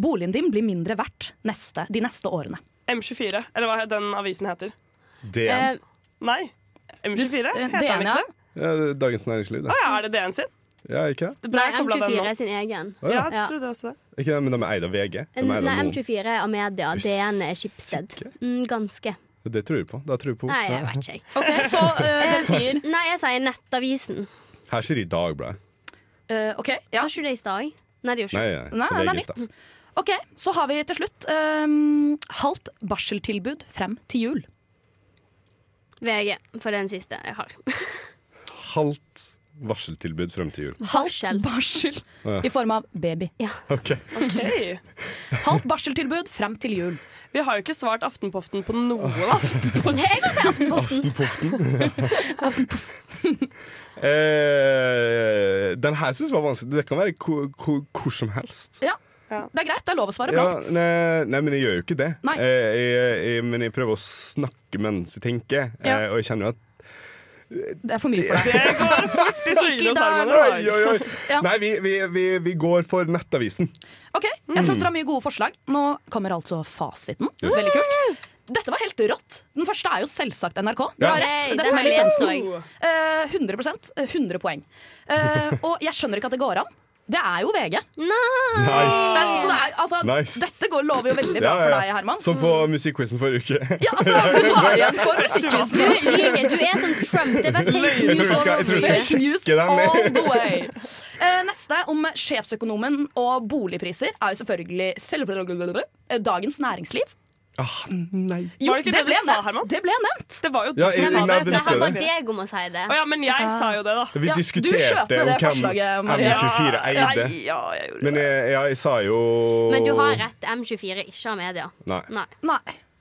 Boligen din blir mindre verdt neste, de neste årene. M24, eller hva den avisen heter. DN. Eh, nei. M24? Du s- eh, Heter den DN, ikke ja. det? Ja, Dagens Næringsliv, Å det. ja, er det DN sin? Ja, ikke det? Nei, M24 er sin egen. Oh, ja. Jeg trodde også det. Ikke det, Men de er eid av VG? De er eid Nei. M24 er av media. DN er Schibsted. Mm, ganske. Det tror jeg på. Det tror jeg på. Nei, jeg vet ikke. okay, så uh, dere sier Nei, jeg sier Nettavisen. Her sier de Dagbladet. Uh, OK. Ja. Sa ikke det i stad? Nei, det gjør ikke nei, Nei, så det er nytt. OK, så har vi til slutt um, halvt barseltilbud frem til jul. VG, for den siste jeg har. Halvt varseltilbud frem til jul. Halvt barsel i form av baby. Ok. Halvt barseltilbud frem til jul. Vi har jo ikke svart Aftenpoften på noe. Jeg kan si Aftenpoften. Aftenpoften. eh, den her syns jeg var vanskelig. Det kan være hvor, som helst. Ja. Det er greit, det er lov å svare Ja, blankt. nei, nei, men jeg gjør jo ikke det. Eh, jeg, jeg, men jeg prøver å snakke mens jeg tenker, Ja. eh, og jeg kjenner jo at Det er for mye for deg. Det går fort i svingene. Ja. Nei, vi, vi, vi, vi går for Nettavisen. Ok, Jeg syns dere har mye gode forslag. Nå kommer altså fasiten. Yes. Veldig kult. Dette var helt rått. Den første er jo selvsagt NRK. Ja. Har Hey, rett. Dette med lisensen. Eh, 100 eh, 100 poeng. Eh, og jeg skjønner ikke at det går an. Det er jo VG. Nice. Så det er, altså, Nice. Dette går, lover jo veldig bra Ja, ja, for deg, Herman. Som på musikkquizen forrige uke. Ja, altså, du tar igjen for Du musikkquizen. lyver. Du er som Trump. Det var fake news. Jeg tror vi skal, jeg tror vi skal sjekke den. med. the. Eh, neste, om sjefsøkonomen og boligpriser, er jo selvfølgelig selvfølgelig Dagens Næringsliv. Ah, nei. Jo, Var det ikke det, det du ble sa, nevnt. Herman? Det ble nevnt. Det var jo du Ja, som sa det. Det var deg om å si det. Oh, ja, men jeg sa jo det, da. Vi Ja, diskuterte om hvem. M24 eide. Ja, jeg gjorde Men jeg, ja, jeg sa jo Men du har rett. M24 ikke har media. Nei. Nei. Nei.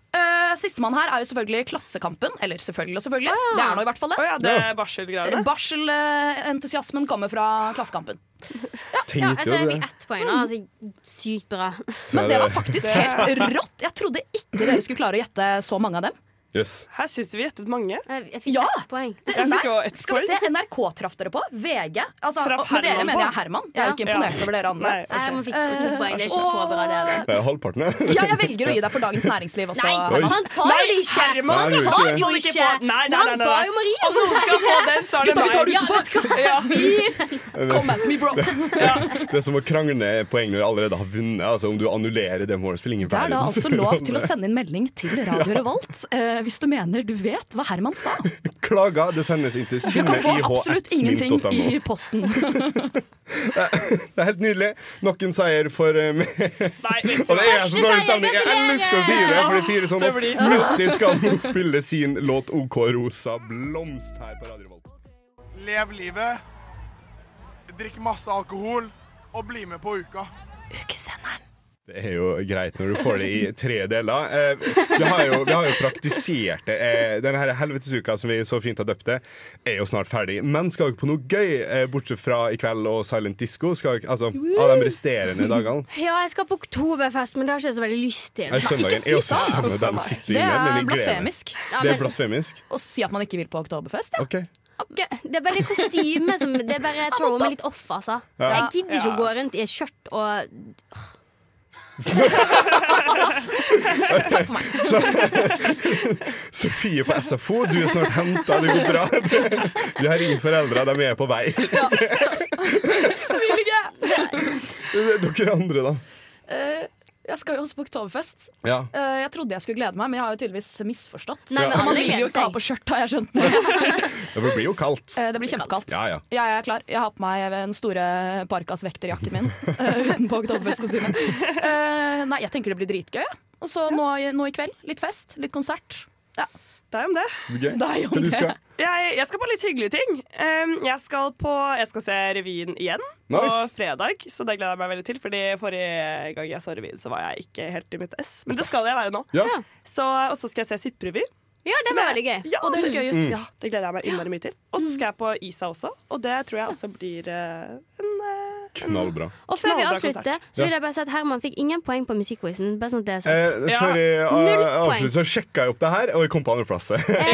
Uh, Sistemann her er jo selvfølgelig Klassekampen. Eller selvfølgelig og selvfølgelig. Det er nå i hvert fall det. Oh, ja, det er barselgreiene. Barselentusiasmen kommer fra Klassekampen. Ja, ja altså, jeg fikk ett poeng nå. Altså, sykt bra. Men det var faktisk helt rått. Jeg trodde ikke dere skulle klare å gjette så mange av dem. Yes. Her syns vi gjettet mange. Jeg, jeg fikk Ja. ett poeng. Jeg Skal vi se, NRK traff dere på. VG. Altså, Traff og med dere mener jeg? Herman. Jeg er jo ikke Ja. imponert over dere andre. Nei, Nei, man fikk to, Eh, poeng. Det er ikke så bra, det. Det er halvparten, ja. Ja, jeg velger å gi deg for Dagens Næringsliv også. Nei, Herman. han tar Nei, det ikke! Herman Han tar det jo ikke! Nei, nei, nei, Han ba jo Marie Om noen skal få den, så er det Gutta, vi tar det utenfor. Ja. At me, bro. Det er som å krangle poeng når du allerede har vunnet. Altså Om du annullerer det målet, spiller ingen Det er da altså lov til å sende inn melding til Radio Revolt eh, hvis du mener du vet hva Herman sa. Klager. Det sendes inn til Du kan få absolutt ingenting i posten. Det er helt nydelig. Nok en seier for uh, meg. Nei, Og det er så dårlig stemning. Jeg elsker å si det! For det fire sånn Det opp. blir- skal nå spille sin låt OK Rosa Blomst her på Radio Volt. Lev livet, drikk masse alkohol og bli med på uka. Ukesenderen. Det er jo greit når du får det i tre deler. Eh, vi, har jo, vi har jo praktisert det. Eh, denne her helvetesuka som vi så fint har døpt det, er jo snart ferdig. Men skal dere på noe gøy, eh, bortsett fra i kveld og Silent Disco? Skal dere, altså, av de resterende dagene? Ja, jeg skal på oktoberfest, men det har ikke jeg så veldig lyst til. Nei, søndagen er også sånn. samme den sitter Det inne. Det er jeg blasfemisk. Ja, Det er blasfemisk? Å si at man ikke vil på Oktoberfest, ja. OK. Det er bare det kostymet som Det er bare thrower meg litt off, altså. Ja. Jeg gidder ikke Ja. å gå rundt i et skjørt og Takk for meg. Så, Sofie på SFO, du er snart henta. Det går bra. Vi har ringt foreldra, de er på vei. Vil ikke. Dere andre, da? Eh, jeg skal jo også på Oktoberfest. Ja. Uh, jeg trodde jeg skulle glede meg, men jeg har jo tydeligvis misforstått. Nei, men man vil jo ikke ha på skjørt, har jeg skjønt. nå. Det blir jo kaldt. Uh, det blir kjempekaldt. Ja, ja. Jeg er klar. Jeg har på meg den store Parkas vekterjakken min uh, utenpå Oktoberfestkostyme. Uh, nei, jeg tenker det blir dritgøy. Og så nå, nå i kveld, litt fest, litt konsert. Ja. Deg om det. Det blir. Deg om det. skal? Jeg, jeg skal på litt hyggelige ting. Um, jeg, skal på, jeg skal se revyen igjen på fredag, så det gleder jeg meg veldig til. Fordi Forrige gang jeg så revyen, så var jeg ikke helt i mitt ess. Men det skal jeg være nå. Ja. Så, og så skal jeg se supperevy. Ja, det var veldig gøy. Ja, Og det. Mm. Ja, det gleder jeg meg innmari mye til. Og så skal jeg på Isa også, og det tror jeg også blir uh, en eh, Knallbra. Og før vi avslutter, så vil jeg bare si at Herman fikk ingen poeng på musikkquizen. Bare sånn at det er Eh, sagt. Eh, før jeg avslutter, så sjekka jeg opp det her, og jeg kom på andreplass. Jeg Eh,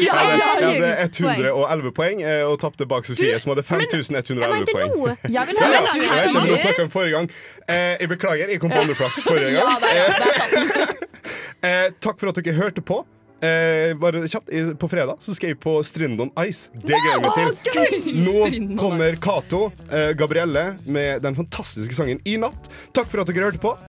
jeg hadde poeng. 111 poeng eh, og tapte bak Sofie, som hadde 5111 poeng. Jeg vil høre ja, du jeg om forrige gang. Eh, jeg beklager, jeg kom på andreplass forrige Ja, gang. det er, det er. Eh, takk for at dere hørte på. Eh, bare kjapt, På fredag så skal jeg på Strindon Ice. Det gleder jeg meg til. Nå kommer. Cato, eh, Gabrielle, med den fantastiske sangen I natt. Takk for at dere hørte på.